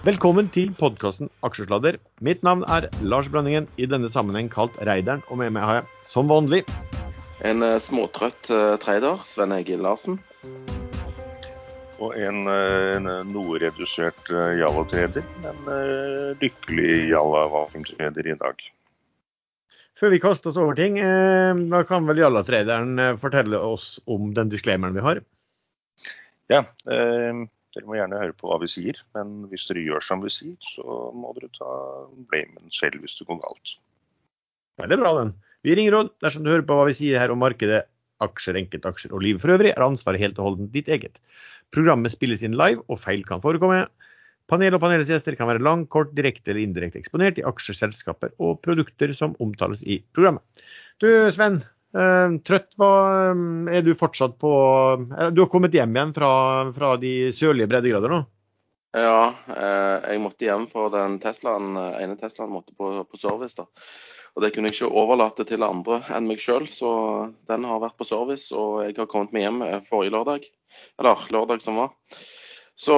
Velkommen til podkasten Aksjesladder. Mitt navn er Lars Brønningen, i denne sammenheng kalt Reideren. Og med meg har jeg, som vanlig En uh, småtrøtt uh, trader, Sven Egil Larsen. Og en, uh, en noe redusert uh, Java-trader, men uh, lykkelig Java-vakuumtrader i dag. Før vi kaster oss over ting, da kan vel Jalla-traderen fortelle oss om den disclaimeren vi har? Ja, eh, dere må gjerne høre på hva vi sier, men hvis dere gjør som vi sier, så må dere ta blamen selv hvis det går galt. Veldig bra, den. Vi ringer råd dersom du hører på hva vi sier her om markedet, aksjer, enkeltaksjer og livet for øvrig, er ansvaret helt og holdent ditt eget. Programmet spilles inn live, og feil kan forekomme. Panel og panelets gjester kan være lang, kort, direkte eller indirekte eksponert i aksjer, selskaper og produkter som omtales i programmet. Du Sven, trøtt hva, eh, er du fortsatt på eh, Du har kommet hjem igjen fra, fra de sørlige breddegrader nå? Ja, eh, jeg måtte hjem for den Teslaen, eh, ene Teslaen måtte på, på service. da. Og Det kunne jeg ikke overlate til andre enn meg sjøl, så den har vært på service. Og jeg har kommet meg hjem forrige lørdag, eller lørdag som var. Så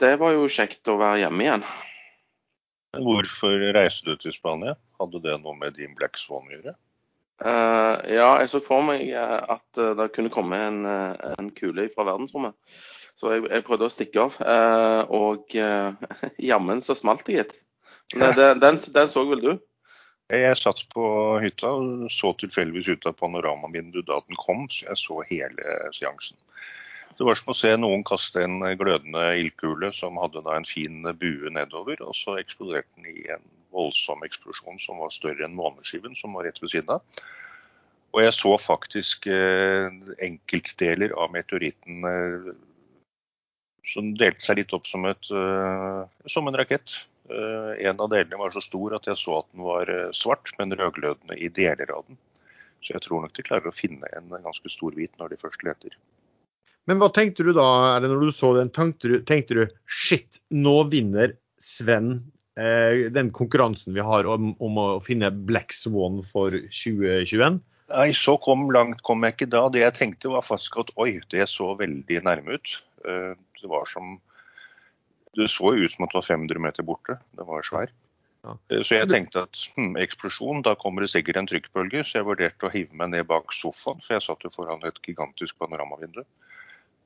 det var jo kjekt å være hjemme igjen. Hvorfor reiste du til Spania? Hadde det noe med din Black Swan å gjøre? Eh, ja, jeg så for meg eh, at eh, det kunne komme en, en kule fra verdensrommet. Så jeg, jeg prøvde å stikke av. uh, og uh, jammen så smalt det, gitt. Den, Den, den så vel du? Jeg satt på hytta og så tilfeldigvis ut av panoramavinduet da den kom, så jeg så hele seansen. Det var som å se noen kaste en glødende ildkule som hadde da en fin bue nedover, og så eksploderte den i en voldsom eksplosjon som var større enn måneskiven, som var rett ved siden av. Og jeg så faktisk eh, enkeltdeler av meteoritten eh, som delte seg litt opp som, et, eh, som en rakett. Eh, en av delene var så stor at jeg så at den var eh, svart, men rødglødende i deler av den. Så jeg tror nok de klarer å finne en ganske stor hvit når de først leter. Men hva tenkte du da, Erlend, når du så den, tenkte du, tenkte du shit, nå vinner Sven den konkurransen vi har om, om å finne Black Swan for 2021? Nei, så kom langt kom jeg ikke da. Det jeg tenkte var faktisk at oi, det så veldig nærme ut. Eh, Det var som Det så ut som at det var 500 meter borte. Det var svær. Ja. Eh, Så jeg tenkte at hm, eksplosjon, da kommer det sikkert en trykkbølge. Så jeg vurderte å hive meg ned bak sofaen, for jeg satt jo foran et gigantisk panoramavindu.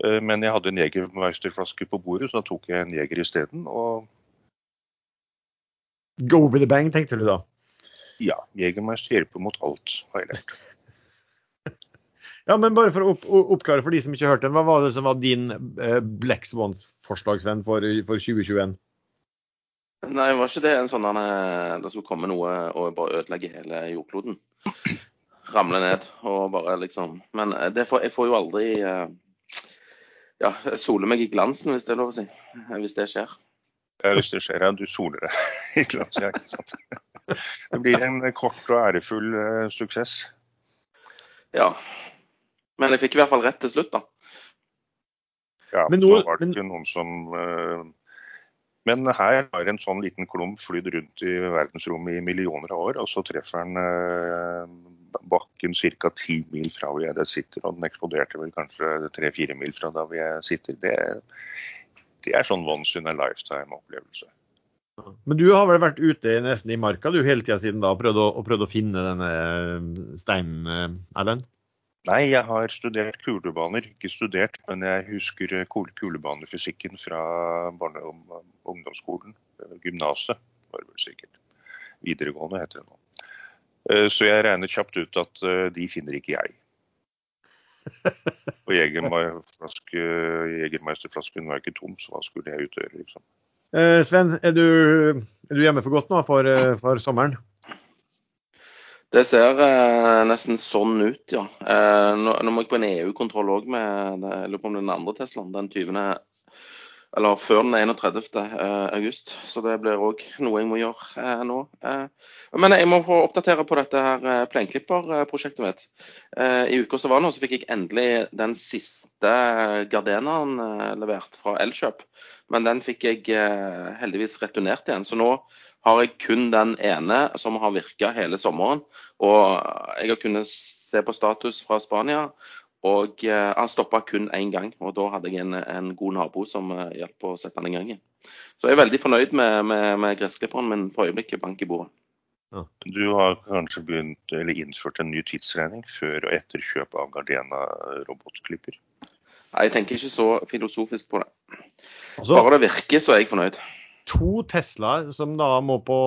Eh, Men jeg hadde en Jegermeisterflaske på bordet, så da tok jeg en Jeger isteden. Og Go with the bang, tenkte du da. ja, Jegermeister hjelper mot alt, har jeg lært. Ja, men bare for å opp, oppklare for de som ikke hørte den, hva var det som var din eh, Black Swans-forslagsvenn for, for 2021? Nei, var ikke det en sånn at det skulle komme noe og bare ødelegge hele jordkloden? Ramle ned og bare liksom Men eh, det får, jeg får jo aldri eh, ja, sole meg i glansen, hvis det er lov å si. Eh, Hvis det skjer. Ja, hvis det skjer, deg, du soler deg i glasset. Ikke sant? Det blir en kort og ærefull eh, suksess. Ja. Men jeg fikk i hvert fall rett til slutt, da. Ja, Men nå nå- var det men- ikke noen som uh, Men her har en sånn liten klump flydd rundt i verdensrommet i millioner av år, og så treffer den uh, bakken ca. ti mil fra hvor jeg sitter, og den eksploderte vel kanskje tre-fire mil fra der hvor jeg sitter. Det, det er sånn once in a lifetime-opplevelse. Men du har vel vært ute nesten i marka du hele tida siden da og prøvd å, og prøvd å finne denne eh, steinen, eh, Erlend? Nei, jeg har studert kulebaner. Ikke studert, men jeg husker eh, kulebanefysikken fra barne- og ungdomsskolen. Gymnaset, var det vel sikkert. Videregående heter det nå. Så jeg regner kjapt ut at de finner ikke jeg. Og Jegermeisterflaske- Jegermeisterflasken var ikke tom, så hva skulle jeg ut og gjøre, liksom. Eh, Sven, er du, er du hjemme for godt nå for, eh, for sommeren? Det ser eh, nesten sånn ut, ja. Eh, nå, nå må jeg på en EU-kontroll òg med det- Jeg lurer på om det er den andre Teslaen. Den 20. Eller før den 31. eh, august. Så det blir òg noe jeg må gjøre eh, nå. Eh, men jeg må få oppdatere på dette her plenklipperprosjektet mitt. I uka som var nå, så fikk jeg endelig den siste gardeneren eh, levert fra Elkjøp. Men den fikk jeg heldigvis returnert igjen. Så nå har jeg kun den ene som har virka hele sommeren. Og jeg har kunnet se på status fra Spania, Og eh, han stoppa kun én gang, og da hadde jeg en, en god nabo som eh, hjalp å sette han i gang igjen. Så jeg er veldig fornøyd med, med, med gressklipperen men for øyeblikket. Bank i bordet. Du har kanskje begynt, eller innført en ny tidsregning før og etter kjøp av Gardena robotklipper? Nei, jeg tenker ikke så filosofisk på det. Altså, Bare det virker, så er jeg fornøyd. to Teslaer som da må på,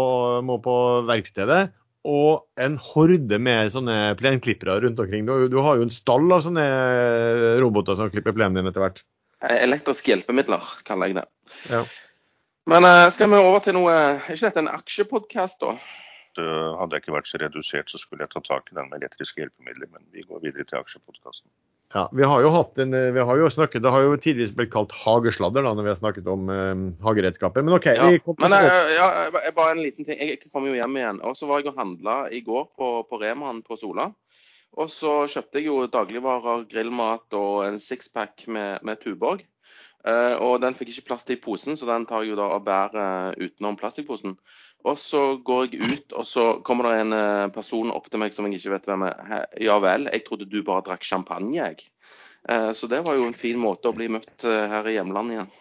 må på verkstedet, og en horde med sånne plenklippere rundt omkring. Du, du har jo en stall av sånne roboter som klipper plenen din etter hvert. Eh, Elektriske hjelpemidler, kaller jeg det. Ja. Men eh, skal vi over til noe Er ikke dette en aksjepodkast, da? Så hadde jeg ikke vært så redusert, så skulle jeg ta tak i den med elektriske hjelpemidler. Men vi går videre til aksjepodkasten. Ja, vi har jo hatt en, vi har jo snakket, Det har jo tidligere blitt kalt hagesladder da, når vi har snakket om eh, hageredskaper. Men OK. Ja. Men jeg, eh, ja, jeg- bare en liten ting. Jeg kom jo hjem igjen. Og så var jeg og handla i går på, på Remaen på Sola. Og så kjøpte jeg jo dagligvarer, grillmat og en sixpack med, med Tuborg. Uh, og den fikk ikke plass til i posen, så den tar jeg jo da og bærer utenom plastikkposen. Og så går jeg ut, og så kommer det en eh, person opp til meg som jeg ikke vet hvem er. Ja vel, jeg trodde du bare drakk champagne, jeg. Eh, så det var jo en fin måte å bli møtt eh, her i hjemlandet igjen.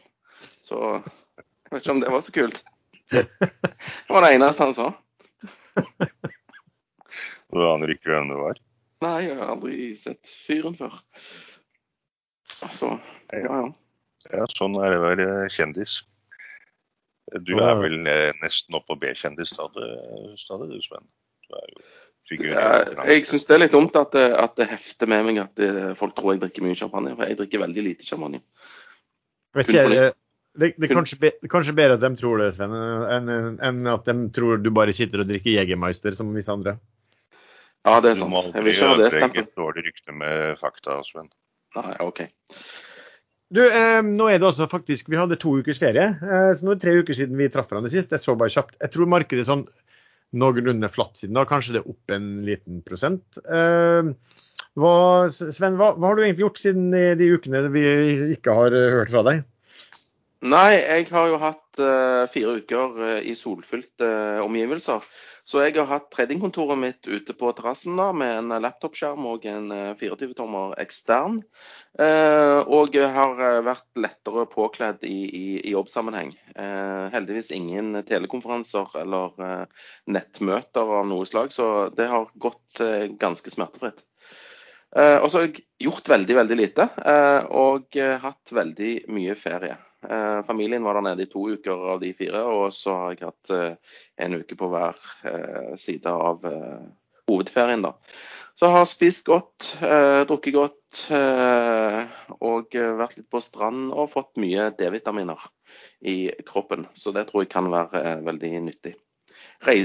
Så jeg vet ikke om det var så kult. Det var det eneste han sa. Du aner ikke hvem det var? Nei, jeg har aldri sett fyren før. Så ja, ja. Ja, sånn er det å være kjendis. Du er vel eh, nesten oppe på B-kjendis stadig, stadig, du Sven? Du er jo er, Jeg syns det er litt dumt at det, at det hefter med meg at det, folk tror jeg drikker mye champagne. For jeg drikker veldig lite champagne. Vet ikke, det, det, det er kanskje, be, kanskje bedre at de tror det, Sven, enn at de tror du bare sitter og drikker Jegermeister som visse andre. Ja, det er Du må sant. Jeg vil aldri ikke ha det ødelegge stempelet. et dårlig rykte med fakta, Sven. Nei, OK. Du, eh, nå er det også faktisk Vi hadde to ukers ferie, eh, så nå er det tre uker siden vi traff hverandre sist. Jeg så bare kjapt. Jeg tror markedet er sånn noenlunde flatt siden da. Kanskje det er opp en liten prosent. Eh, hva, Sven, hva, hva har du egentlig gjort siden de, de ukene vi ikke har eh, hørt fra deg? Nei, jeg har jo hatt uh, fire uker uh, i solfylte uh, omgivelser. Så jeg har hatt tradingkontoret mitt ute på terrassen med en laptopskjerm og en eh, 24-tommer ekstern. Eh, og har eh, vært lettere påkledd i, i, i jobbsammenheng. Eh, heldigvis ingen telekonferanser eller eh, nettmøter av noe slag, så det har gått eh, ganske smertefritt. Eh, og så har jeg gjort veldig, veldig lite, eh, og eh, hatt veldig mye ferie. Eh, familien var der nede i to uker av de fire, og så har jeg hatt eh, en uke på hver eh, side av hovedferien. da. Så har spist godt, drukket godt og vært litt på strand og fått mye D-vitaminer i kroppen. Så det tror jeg kan være veldig nyttig.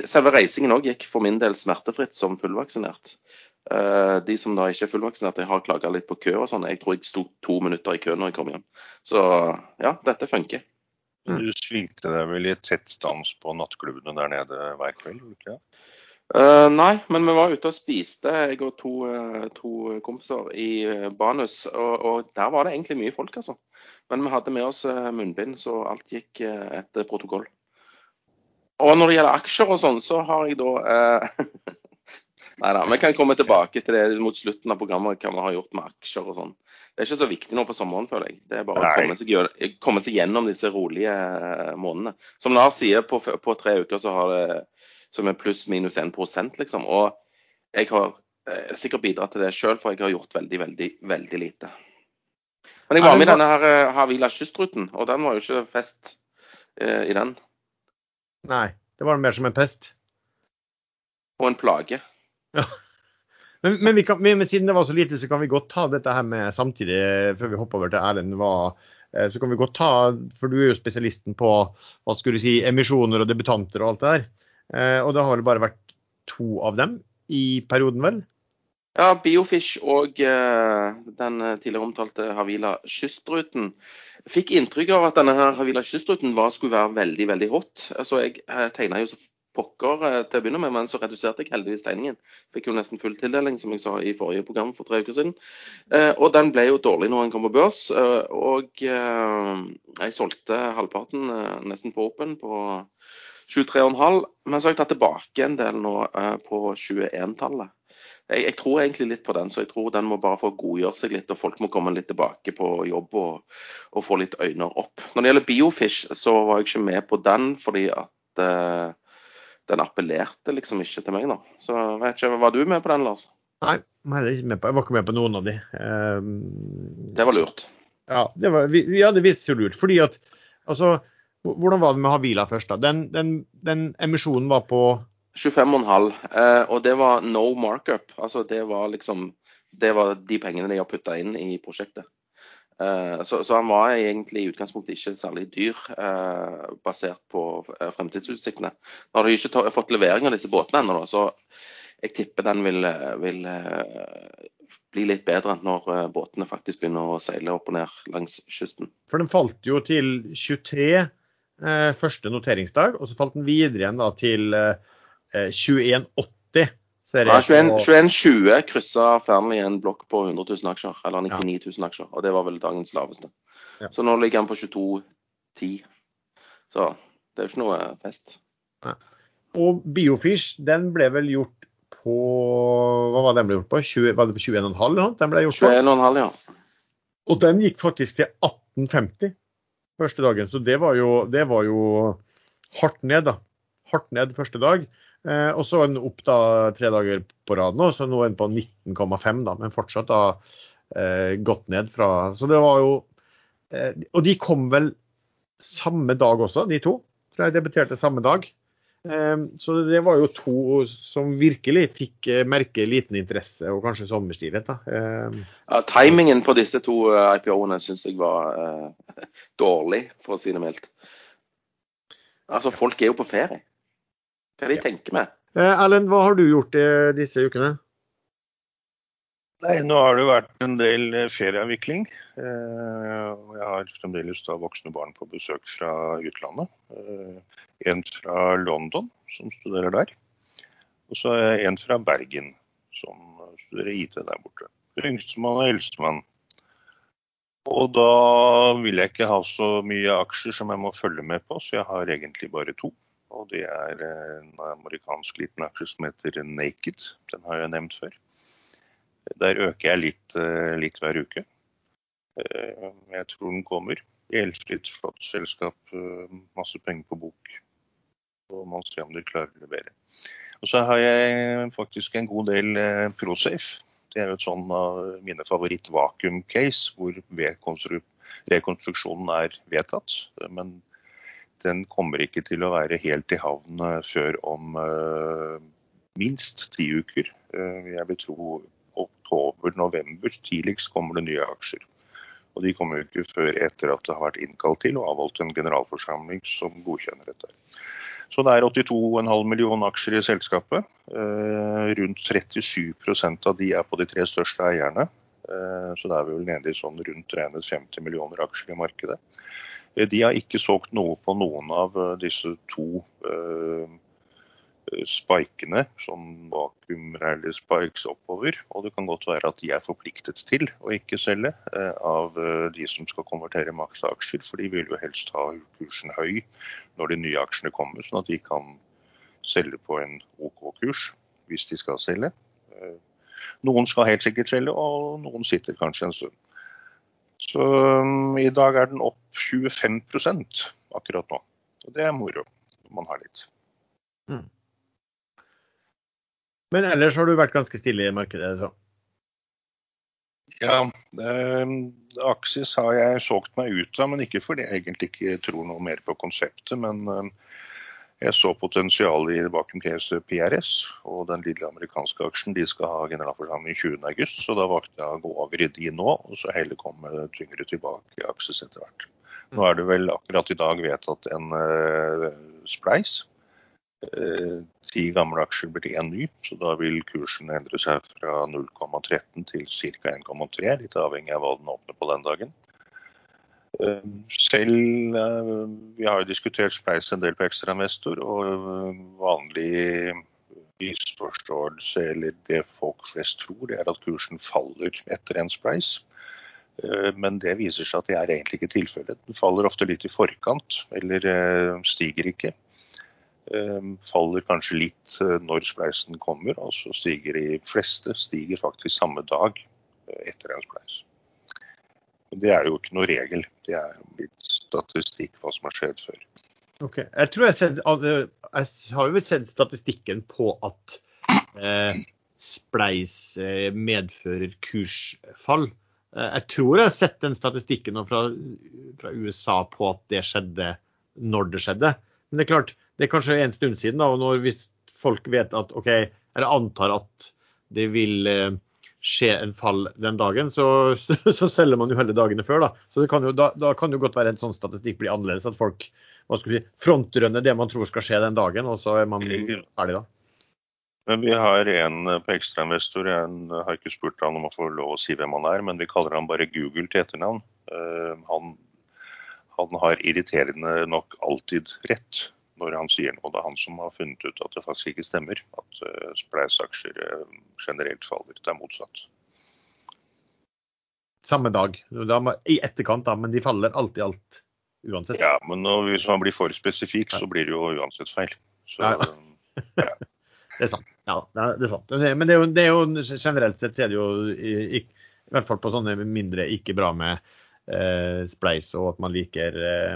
Selve reisingen òg gikk for min del smertefritt som fullvaksinert. Eh, de som da ikke er fullvaksinerte, har klaga litt på kø og sånn. Jeg tror jeg sto to minutter i kø når jeg kom hjem. Så ja, dette funker. Mm. Du svingte deg vel i tett stans på nattklubbene der nede hver kveld? ikke det? Eh, nei, men vi var ute og spiste, jeg og to, eh, to kompiser i Banus. Og, og der var det egentlig mye folk, altså. Men vi hadde med oss munnbind, så alt gikk etter protokoll. Og når det gjelder aksjer og sånn, så har jeg da eh, Nei da, vi kan komme tilbake til det mot slutten av programmet, hva vi har gjort med aksjer og sånn. Det er ikke så viktig nå på sommeren, føler jeg. Det er bare å komme seg, komme seg gjennom disse rolige eh, månedene. Som Lars sier, på, på tre uker så har det som er pluss-minus 1% liksom. Og jeg har eh, sikkert bidratt til det sjøl, for jeg har gjort veldig, veldig, veldig lite. Men jeg var med i denne her eh, Havila kystruten, og den var jo ikke fest eh, i den. Nei, det var mer som en pest. Og en plage. Men, men, vi kan, men siden det var så lite, så kan vi godt ta dette her med samtidig, før vi hopper over til Erlend. Hva, eh, så kan vi godt ta, for du er jo spesialisten på hva skulle du si, emisjoner og debutanter og alt det der. Eh, og det har vel bare vært to av dem i perioden, vel? Ja, Biofish og eh, den eh, tidligere omtalte Havila kystruten. Fikk inntrykk av at denne her Havila kystruten var, skulle være veldig, veldig hot. Altså, jeg eh, tegna jo så pokker eh, til å begynne med, men så reduserte jeg heldigvis tegningen. Fikk jo nesten full tildeling, som jeg sa i forrige program for tre uker siden. Eh, og den ble jo dårlig når den kom på børs. eh, og eh, jeg solgte halvparten eh, nesten på Open på 23,5. Men så har jeg tatt tilbake en del nå eh, på 21-tallet. jeg, jeg, tror egentlig litt på den, så jeg tror den må bare få godgjøre seg litt. Og folk må komme litt tilbake på jobb og, og få litt øyne opp. Når det gjelder Biofish, så var jeg ikke med på den fordi at uh, den appellerte liksom ikke til meg, da. Så vet ikke, Var du med på den, Lars? Nei, jeg, ikke med på, var ikke med på noen av de. Um, det var lurt. Ja, det var, vi, vi hadde visst så lurt. fordi at altså, Hvordan var det med Havila først? da? Den, den, den emisjonen var på 25,5. Eh, og det var no markup. Altså det var liksom Det var de pengene de har putta inn i prosjektet. Eh, så, så, han var egentlig i utgangspunktet ikke særlig dyr, eh, basert på eh, fremtidsutsiktene. Nå har de ikke fått levering av disse båtene ennå, så jeg tipper den vil, vil eh, bli litt bedre når båtene faktisk begynner å seile opp og ned langs kysten. For den falt jo til 23 eh, første noteringsdag, og så falt den videre igjen da til eh, 2180. Ja, 2120 kryssa Fearnley en blokk på 100 000 aksjer, eller 99 000 aksjer. Og det var vel dagens laveste. Ja. Så nå ligger han på 2210. Så det er jo ikke noe fest. Ja. Og Biofish, den ble vel gjort på Hva var den ble gjort på? 20, var det på 21,5 eller noe? Den ble gjort på? 21,5, ja. Og den gikk faktisk til 1850 første dagen. Så det var jo, det var jo hardt ned, da. Hardt ned første dag. Eh, og så er den opp da tre dager på rad nå, så nå er den på 19,5, da, men fortsatt da eh, gått ned fra Så det var jo eh, Og de kom vel samme dag også, de to. Tror jeg debuterte samme dag. Eh, så det var jo to som virkelig fikk eh, merke liten interesse, og kanskje sommerstilhet, da. Eh, ja, timingen på disse to IPO-ene syns jeg var dårlig, for å si det mildt. Altså, folk er jo på ferie. Det de tenker med? Eh, Erlend, hva har du gjort i disse ukene? Nei, Nå har det vært en del eh, ferieavvikling. Eh, jeg har fremdeles da voksne barn på besøk fra utlandet. En fra London, som studerer der. Og så er jeg en fra Bergen, som studerer IT der borte. Yngstemann og eldstemann. Og da vil jeg ikke ha så mye aksjer som jeg må følge med på, så jeg har egentlig bare to og det er en amerikansk liten aksje som heter Naked. Den har jeg nevnt før. Der øker jeg litt, eh, litt hver uke. Eh, jeg tror den kommer. Gjeldfritt, flott selskap, eh, masse penger på bok. Og man ser om de klarer å levere. Og så har jeg faktisk en god del Prosafe. Det er jo et sånn av mine favoritt-vakuum-case, hvor rekonstruksjonen er vedtatt. Men den kommer ikke til å være helt i havn eh, før om uh, minst ti uker. Uh, jeg vil tro oktober-november tidligst kommer det nye aksjer. Og de kommer jo ikke før etter at det har vært innkalt til og avholdt en generalforsamling som godkjenner dette. Så det er 82,5 millioner aksjer i selskapet. Rundt 37% av de er på de tre største eierne. Så da er vi vel nede i sånn rundt 50 millioner aksjer i markedet. Eh, de har ikke solgt noe på noen av eh, disse to uh, spikene, som vakuum rally spikes oppover. Og det kan godt være at de er forpliktet til å ikke selge av de som skal konvertere maks til aksjer, for de vil jo helst ha kursen høy når de nye aksjene kommer, sånn at de kan selge på en OK kurs hvis de skal selge. Noen skal helt sikkert selge, og noen sitter kanskje en stund. Så um, i dag er den opp 25% akkurat nå. Og det er moro når man har litt. Mm. Men ellers har du vært ganske stille i markedet? så? Ja, eh, Aksis har jeg solgt meg ut av, men ikke fordi jeg egentlig ikke tror noe mer på konseptet. Men eh, jeg så potensialet i bakum Case PRS og den lille amerikanske aksjen. De skal ha generalforsamling 20.8, så da valgte jeg å gå over i de nå. Og så heller komme tyngre tilbake i Akses etter hvert. Nå er det vel akkurat i dag vedtatt en uh, spleis. Uh, ti gamle aksjer blir én ny, så da vil kursen endre seg fra 0,13 til ca. 1,3. Litt avhengig av hva den åpner på den dagen. Eh, selv eh, Vi har jo diskutert Spleis en del på ekstrainvestor, og eh, vanlig misforståelse, eller det folk flest tror, det er at kursen faller etter en Spleis. Men det viser seg at det er egentlig ikke tilfellet. Den faller ofte litt i forkant, eller stiger ikke. Faller kanskje litt når spleisen kommer, og så stiger de fleste stiger faktisk samme dag etter en spleis. Det er jo ikke noe regel. Det er litt statistikk hva som har skjedd før. Ok, Jeg tror jeg, sett, jeg har jo sett statistikken på at eh, spleis eh, medfører kursfall. Eh, jeg tror jeg har sett den statistikken fra, fra, USA på at det skjedde når det skjedde. Men det er klart, det er kanskje en stund siden, da, og når, hvis folk vet at OK, eller antar at det vil eh, skje en fall den dagen, så, så, så selger man jo heller dagene før. Da. Så kan jo, da, da, kan jo godt være en sånn statistikk blir annerledes. At folk hva si, frontrønner det man tror skal skje den dagen, og så er man ferdig da. Men vi har en på ekstrainvestor. Jeg har ikke spurt han om å få lov å si hvem han er, men vi kaller han bare Google til etternavn. Uh, han, han har irriterende nok alltid rett når han sier noe. Det er han som har funnet ut at det faktisk ikke stemmer. At spleisaksjer uh, generelt faller. Det er motsatt. Samme dag. I etterkant, da, men de faller alltid alt uansett. Ja, men når, hvis man blir for spesifikk, så blir det jo uansett feil. Så, ja. ja. det er sant. Ja, det er, sant. Men det er, jo, det er jo, generelt sett er det jo i, i, i hvert fall på sånne mindre ikke bra med eh, spleis, og at man liker eh,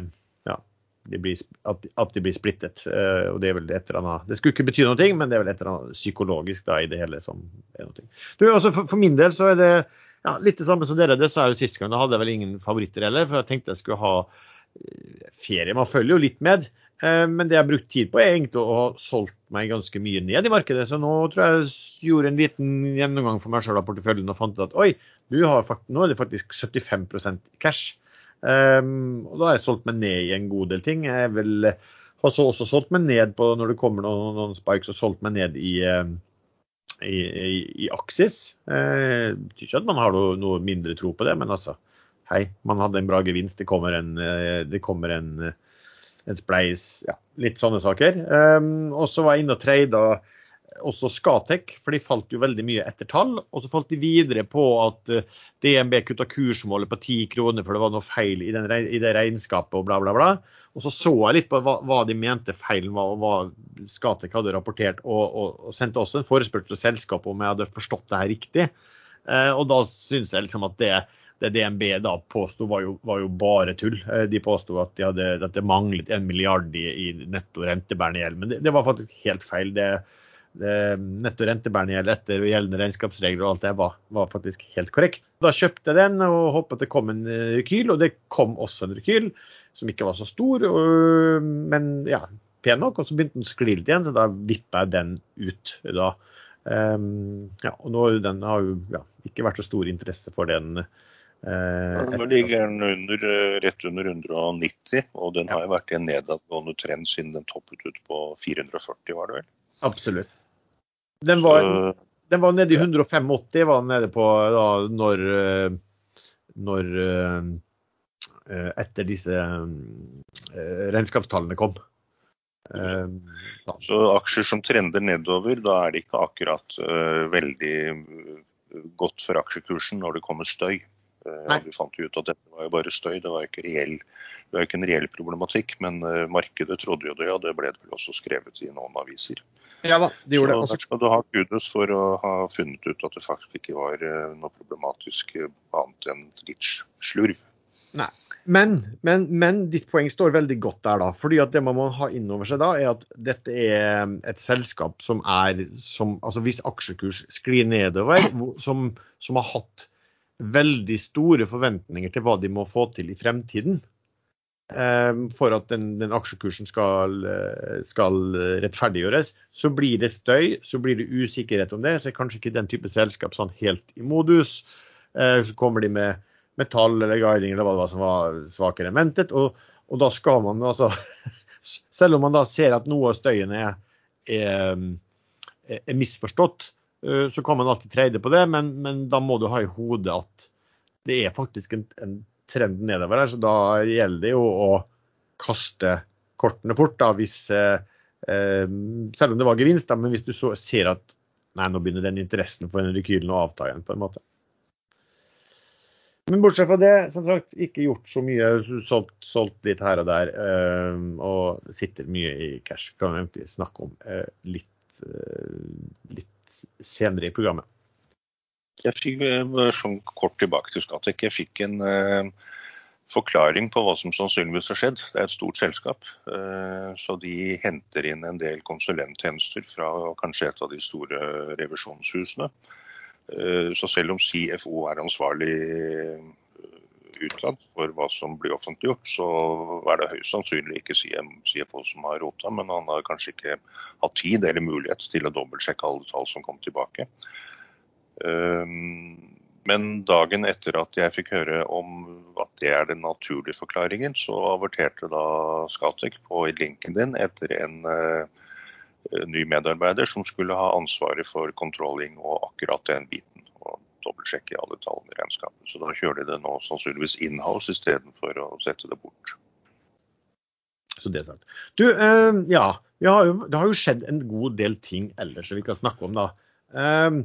de blir, at, de blir splittet. Uh, og Det er vel et eller annet, det skulle ikke bety noe, men det er vel et eller annet psykologisk da, i det hele som er noe. Du, også for, for, min del så er det ja, litt det samme som dere. Det sa jeg jo sist gang. Da hadde jeg vel ingen favoritter heller, for jeg tenkte jeg skulle ha uh, ferie. Man følger jo litt med. Uh, men det jeg har brukt tid på, er egentlig å ha solgt meg ganske mye ned i markedet. Så nå tror jeg jeg gjorde en liten gjennomgang for meg sjøl av porteføljen og fant ut at oi, har, nå er det faktisk 75% cash. Um, og da har jeg solgt meg ned i en god del ting. Jeg vil, har så også solgt meg ned på når det kommer noen, noen spikes, og solgt meg ned i, ehm, i, i, i Axis. Uh, betyr ikke at man har noe, noe, mindre tro på det, men altså, hei, man hadde en bra gevinst. Det kommer en, eh, det kommer en, en spleis, ja, litt sånne saker. Um, og så var jeg inne og trada også Skatek, for de falt jo veldig mye etter tall. Og så falt de videre på at eh, DNB kutta kursmålet på 10 kroner, for det var noe feil i, den, i, det regnskapet og bla, bla, bla. Og så så jeg litt på hva, hva de mente feilen var, og hva Skatek hadde rapportert. Og, og, og sendte også en forespørsel til selskapet om jeg hadde forstått det her riktig. Eh, og da syns jeg liksom at det, det DNB da påsto, var, var, jo bare tull. Eh, de påsto at, at det manglet en milliard i, i netto rentebærende gjeld. Men det, det, var faktisk helt feil. det netto rentebærende gjeld etter gjeldende regnskapsregler og alt det var, var, faktisk helt korrekt. Da kjøpte jeg den og håpet det kom en eh, rekyl, og det kom også en rekyl som ikke var så stor, og, men ja, pen nok. Og så begynte den å skli litt igjen, så da vippa jeg den ut da. Um, ja, og nå den har jo ja, ikke vært så stor interesse for den. Uh, nå ligger den under, eh, rett under 190, og den har jo vært i en nedadgående trend siden den toppet ut på 440, var det vel? Absolutt. Den var, den var nede i 185, var den nede på da, når, eh, når eh, etter disse eh, regnskapstallene kom. Så. så aksjer som trender nedover, da er det ikke akkurat veldig godt for aksjekursen når det kommer støy. Uh, Du fant jo ut at dette var jo bare støy, det var ikke, reell, det var ikke en reell problematikk. Men uh, markedet trodde jo det, og det ble det vel også skrevet i noen aviser. Ja da, de gjorde så, det. skal du ha kudos for å ha funnet ut at det faktisk ikke var eh, noe problematisk eh, annet enn litt slurv. Nei, men, men, men, ditt poeng står veldig godt der, da. fordi at det man må ha inn over seg da, er at dette er et selskap som er som, altså Hvis aksjekurs sklir nedover, som, som har hatt veldig store forventninger til hva de må få til i fremtiden, Ehm, for at den, den aksjekursen skal, eh, skal, rettferdiggjøres, så blir det støy, så blir det usikkerhet om det. Så er kanskje ikke den type selskap sånn helt i modus. Eh, så kommer de med metall eller guiding eller hva det var som var svakere enn ventet. Og, og, da skal man altså Selv om man da ser at noe av støyen er, er, er misforstått, eh, så kan man alltid trade på det, men, men, da må du ha i hodet at det er faktisk en, en trend nedover her, så da gjelder det jo å kaste kortene fort. da, hvis, eh, eh, Selv om det var gevinst, da, men hvis du så ser at nei, nå begynner den interessen for den rekylen å avta igjen. på en måte. Men bortsett fra det, som sagt, ikke gjort så mye. Solgt, solgt litt her og der. eh, og sitter mye i cash. Kan egentlig snakke om eh, litt, eh, litt senere i programmet. Jeg fikk eh, sånn kort tilbake til Skatek. Jeg fikk en eh, forklaring på hva som sannsynligvis har skjedd. Det er et stort selskap, eh, så de henter inn en del konsulenttjenester fra kanskje et av de store revisjonshusene. Eh, Så selv om CFO er ansvarlig utad for hva som blir offentliggjort, så er det høyst sannsynlig ikke CFO som har rota, men han har kanskje ikke hatt tid eller mulighet til å dobbeltsjekke alle tall som kom tilbake. Um, Men dagen etter at jeg fikk høre om at det er den naturlige forklaringen, så averterte da Skatek på linken din etter en eh, ny medarbeider som skulle ha ansvaret for controlling og akkurat den biten. Og dobbeltsjekke alle tallene i regnskapet. Så da kjører de det nå sannsynligvis inhouse istedenfor å sette det bort. Så det er sant. Du, eh, ja. Har jo, det har jo skjedd en god del ting ellers som vi kan snakke om, da. Eh,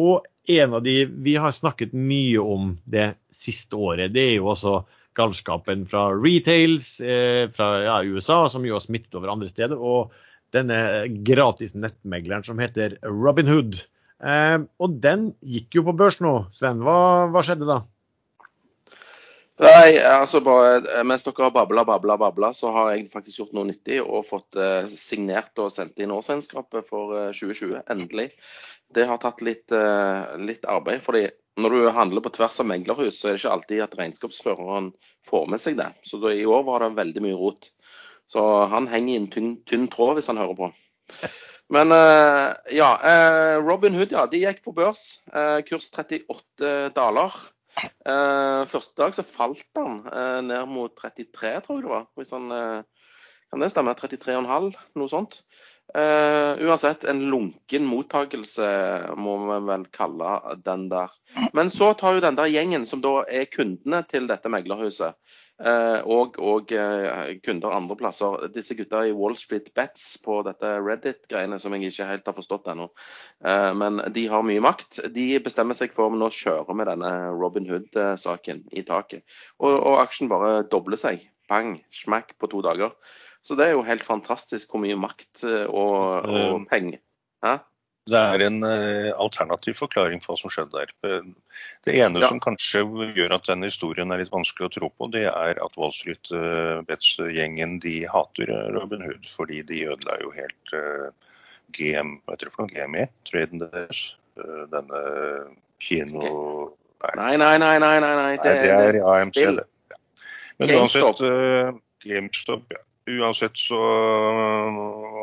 og en av de vi har snakket mye om det siste året, det er jo også galskapen fra retails eh, fra ja, USA, som jo har smittet over andre steder. Og denne gratis nettmegleren som heter Robinhood. Eh, og den gikk jo på børs nå. Sven, hva, hva skjedde da? Nei, altså bare eh, mens dere har babla, babla, babla, så har jeg faktisk gjort noe nyttig og fått eh, signert og sendt inn årsregnskapet for eh, 2020. Endelig. Det har tatt litt, eh, litt arbeid. fordi når du handler på tvers av meglerhus, så er det ikke alltid at regnskapsføreren får med seg det. Så da, i år var det veldig mye rot. Så han henger i en tynn, tynn tråd hvis han hører på. Men eh, ja, eh, Robin Hood ja, de gikk på børs. Eh, kurs 38 daler. Eh, første dag så falt han ned mot 33, tror jeg det var. Hvis han, kan det stemme? 33,5, noe sånt. Uh, uansett, en lunken mottakelse må vi vel kalle den der. Men så tar jo den der gjengen som da er kundene til dette meglerhuset, og, og eh, kunder andre plasser, disse gutta i Wall Street Bets på dette Reddit-greiene som jeg ikke helt har forstått ennå, eh, men de har mye makt. De bestemmer seg for om nå kjører vi denne Robin Hood-saken i taket. Og, og aksjen bare dobler seg. Bang, smack på to dager. Så det er jo helt fantastisk hvor mye makt eh, og, og penger. Hæ? Det er en eh, alternativ forklaring for hva som skjedde der. Eh, Det ene Ja. som kanskje gjør at den historien er litt vanskelig å tro på, det er at Wall Street eh, Bets-gjengen de hater Robin Hood. Fordi de ødela jo helt GM, hva heter det for noe, GME, traden deres. Denne kino... Nei, nei, nei, nei, nei, nei. Nei, det er AMC, det. Ja. Men GameStop. uansett GameStop, ja. Uansett så øh,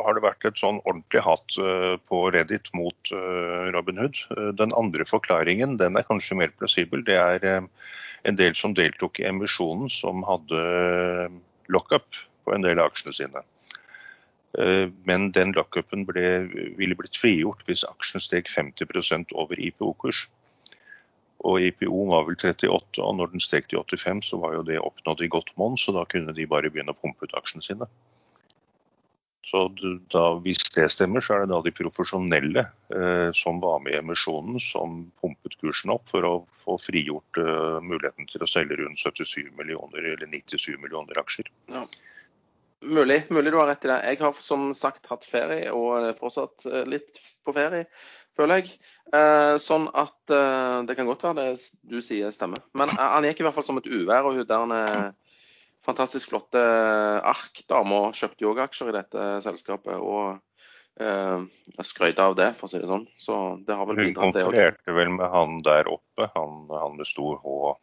har det vært et sånn ordentlig hat øh, på Reddit mot øh, Robin Hood. Den andre forklaringen den er kanskje mer plausibel. Det er en del som deltok i emisjonen som hadde lockup på en del av aksjene sine. Men den lockupen ville blitt frigjort hvis aksjen steg 50% over IPO-kurs. Og IPO var vel 38, og når den steg til 85, så var jo det oppnådd i godt monn, så da kunne de bare begynne å pumpe ut aksjene sine. Så da, hvis det stemmer, så er det da de profesjonelle eh, som var med i emisjonen, som pumpet kursen opp for å få frigjort eh, muligheten til å selge rundt 77 millioner eller 97 millioner aksjer. Mulig, mulig du har rett i det. Jeg har som sagt hatt ferie, og er fortsatt eh, litt på ferie, føler jeg. Eh, sånn at eh, det kan godt være det du sier stemmer. Men eh, han gikk i hvert fall som et uvær, og hun der fantastisk flotte ARK-dama kjøpte jo òg aksjer i dette selskapet. Og eh, skrøt av det, for å si det sånn. Så det har vel Hun bidratt, det òg. konfererte vel med han der oppe, han, han med stor H,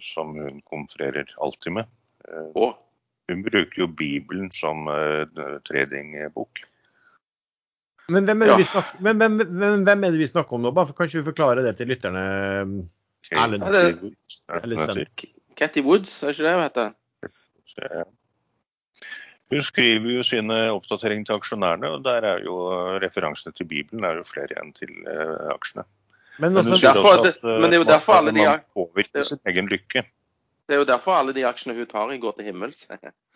som hun konfererer alltid med. Eh, Hun bruker jo Bibelen som tradingbok. Men hvem, er Ja. vi snakker, men, men, men hvem er det vi snakker om nå? Bare for, kan ikke du forklare det til lytterne? Erlend. Sven. Catty Woods, er ikke det hun heter? Hun skriver jo sine oppdateringer til aksjonærene, og der er jo eh, referansene til Bibelen er jo flere enn til uh, aksjene. Men, Men hun altså, derfor- at det- eh, men det er jo derfor alle de det- sin egen lykke. Det er jo derfor alle de aksjene hun tar i, går til himmels.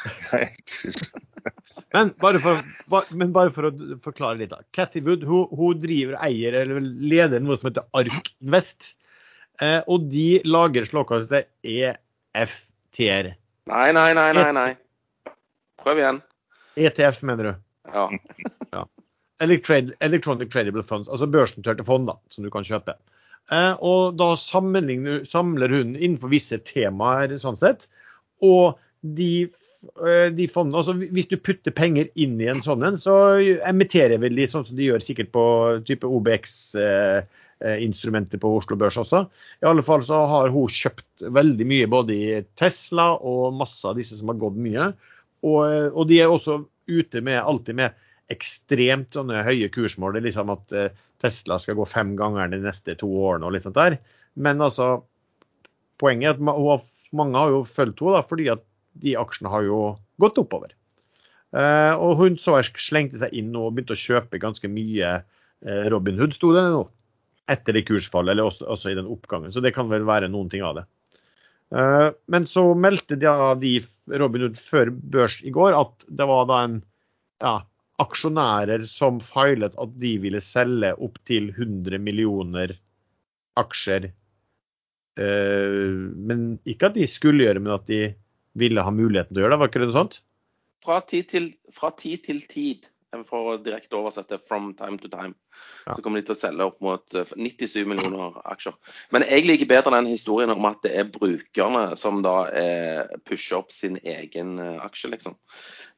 men, bare for, men bare for å forklare litt. da. Cathy Wood hun, hun driver, eier eller leder noe som heter Ark Invest. Eh, og de lager såkalte EFT-er. Nei, nei, nei, nei. nei. Prøv igjen. ETF, mener du? Ja. ja. Electronic Tradable Funds, altså børsnoterte fond da, som du kan kjøpe. Eh, og da samler hun innenfor visse temaer, sånn sett. Og de, de fondene, altså Hvis du putter penger inn i en sånn en, så emitterer vel de sånn som de gjør sikkert på type OBX-instrumenter på Oslo Børs også. I alle fall så har hun kjøpt veldig mye både i Tesla og masse av disse som har gått mye. Og, og de er også ute med alltid med ekstremt sånne høye kursmål. Det er liksom at eh, Tesla skal gå fem ganger de neste to årene og litt sånt der. Men altså, poenget er at mange har jo fulgt henne fordi at de aksjene har jo gått oppover. Eh, og hun så slengte seg inn og begynte å kjøpe ganske mye eh, Robin Hood, sto det nå. Etter det kursfallet, eller også, også i den oppgangen. Så det kan vel være noen ting av det. Eh, men så meldte de Robin Hood før børs i går at det var da en ja, aksjonærer som filet at de ville selge opptil 100 millioner aksjer. Men ikke at de skulle gjøre, men at de ville ha muligheten til å gjøre det. Var ikke det noe sånt? Fra tid til, fra tid, til tid, for å direkte oversette 'from time to time', Ja. så kommer de til å selge opp mot eh, 97 millioner aksjer. Men jeg liker bedre den historien om at det er brukerne som da eh, pusher opp sin egen eh, aksje, liksom.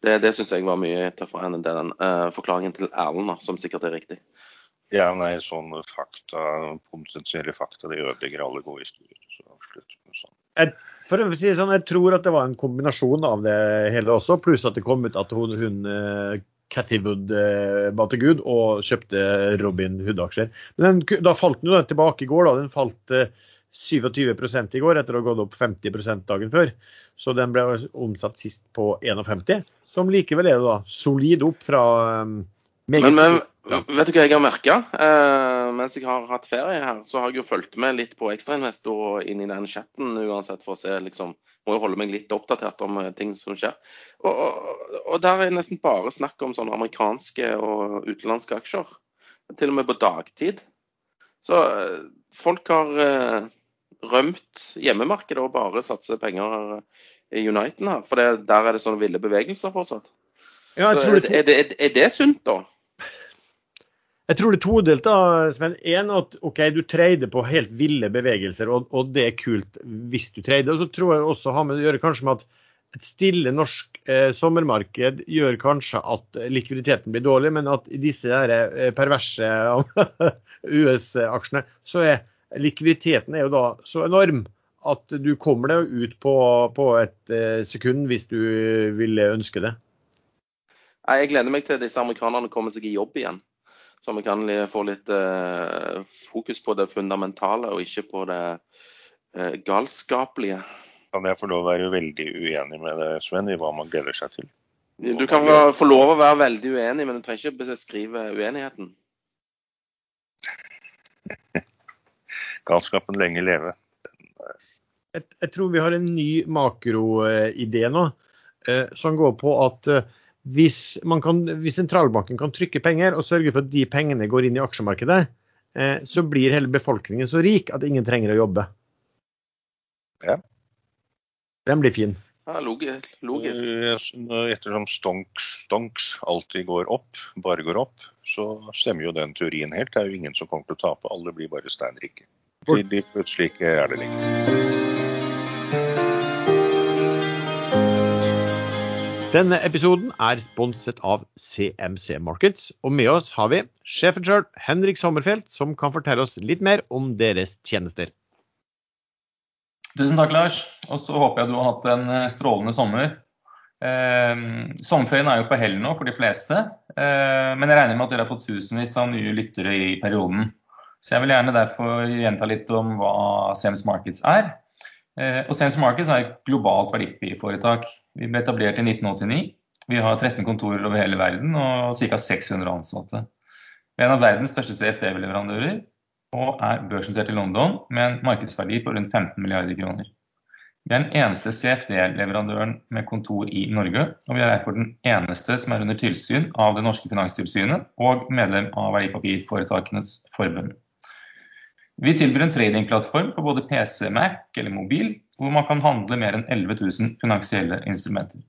Det, det syns jeg var mye tøffere enn den uh, forklaringen til Erlend, som sikkert er riktig. Ja, nei, sånne fakta, potensielle fakta, det ødelegger alle gode historier. Så slutt med sånn. For å si det sånn, Jeg tror at det var en kombinasjon av det hele også, pluss at det kom ut at hun, hun eh, Cathy Wood eh, ba til Gud og kjøpte Robin Hood-aksjer. Men den, da falt den jo tilbake i går. da, Den falt eh, 27 i går etter å ha gått opp 50% dagen før. Så den ble omsatt sist på 51, som likevel er da solid opp fra eh, Men, men vet du hva jeg har merka? Eh, mens jeg har hatt ferie her, så har jeg jo fulgt med litt på Ekstrainvestor og inn i den chatten uansett for å se liksom Må jo holde meg litt oppdatert om eh, ting som skjer. Og, og, og der er nesten bare snakk om sånne amerikanske og utenlandske aksjer. Til og med på dagtid. Så eh, folk har eh, rømt hjemmemarkedet og bare satser penger i Uniten her. For det, der er det sånne ville bevegelser fortsatt. Ja, jeg tror er, det det, er, det, er det sunt, da? Jeg tror det er todelt, da, Sven. En, at ok, du trader på helt ville bevegelser, og, og det er kult hvis du trader. Og så tror jeg også har med å gjøre kanskje med at et stille norsk eh, sommermarked gjør kanskje at likviditeten blir dårlig, men at i disse der, eh, perverse US-aksjene, så er likviditeten er jo da så enorm at du kommer deg ut på, på et eh, sekund hvis du ville ønske det. Jeg gleder meg til disse amerikanerne kommer seg i jobb igjen. Så vi kan få litt eh, fokus på det fundamentale, og ikke på det eh, galskapelige. Kan jeg få lov å være veldig uenig med deg, Sven, i hva man gleder seg til? Du kan få- lov å være veldig uenig, men du trenger ikke beskrive uenigheten. Galskapen lenge leve. jeg, jeg tror vi har en ny makroidé nå, eh, som går på at eh, hvis, man kan, hvis sentralbanken kan trykke penger og sørge for at de pengene går inn i aksjemarkedet, eh, så blir hele befolkningen så rik at ingen trenger å jobbe. Ja. Den blir fin. Ja, logisk. logisk. Eh, Ettersom stonks, stonks alltid går opp, bare går opp, så stemmer jo den teorien helt. Det er jo ingen som kommer til å tape, alle blir bare steinrike. Til de plutselig ikke er det lenger. Denne episoden er sponset av CMC Markets, og med oss har vi sjefen sjøl, Henrik Sommerfelt, som kan fortelle oss litt mer om deres tjenester. Tusen takk, Lars. Og så håper jeg du har hatt en eh, strålende sommer. Eh, sommerferien er jo på hell nå for de fleste, eh, men jeg regner med at dere har fått tusenvis av nye lyttere i perioden. Så jeg vil gjerne derfor gjenta litt om hva CMC Markets er. Eh, og Sense Markets er et globalt verdipapirforetak. Vi ble etablert i 1989. Vi har 13 kontorer over hele verden og ca. 600 ansatte. Vi er en av verdens største CFD-leverandører og er børsnotert i London med en markedsverdi på rundt 15 milliarder kroner. Vi er den eneste CFD-leverandøren med kontor i Norge, og vi er derfor den eneste som er under tilsyn av det norske finanstilsynet og medlem av Verdipapirforetakenes forbund. Vi tilbyr en tradingplattform for både PC, Mac eller mobil, hvor man kan handle mer enn 11 000 finansielle instrumenter.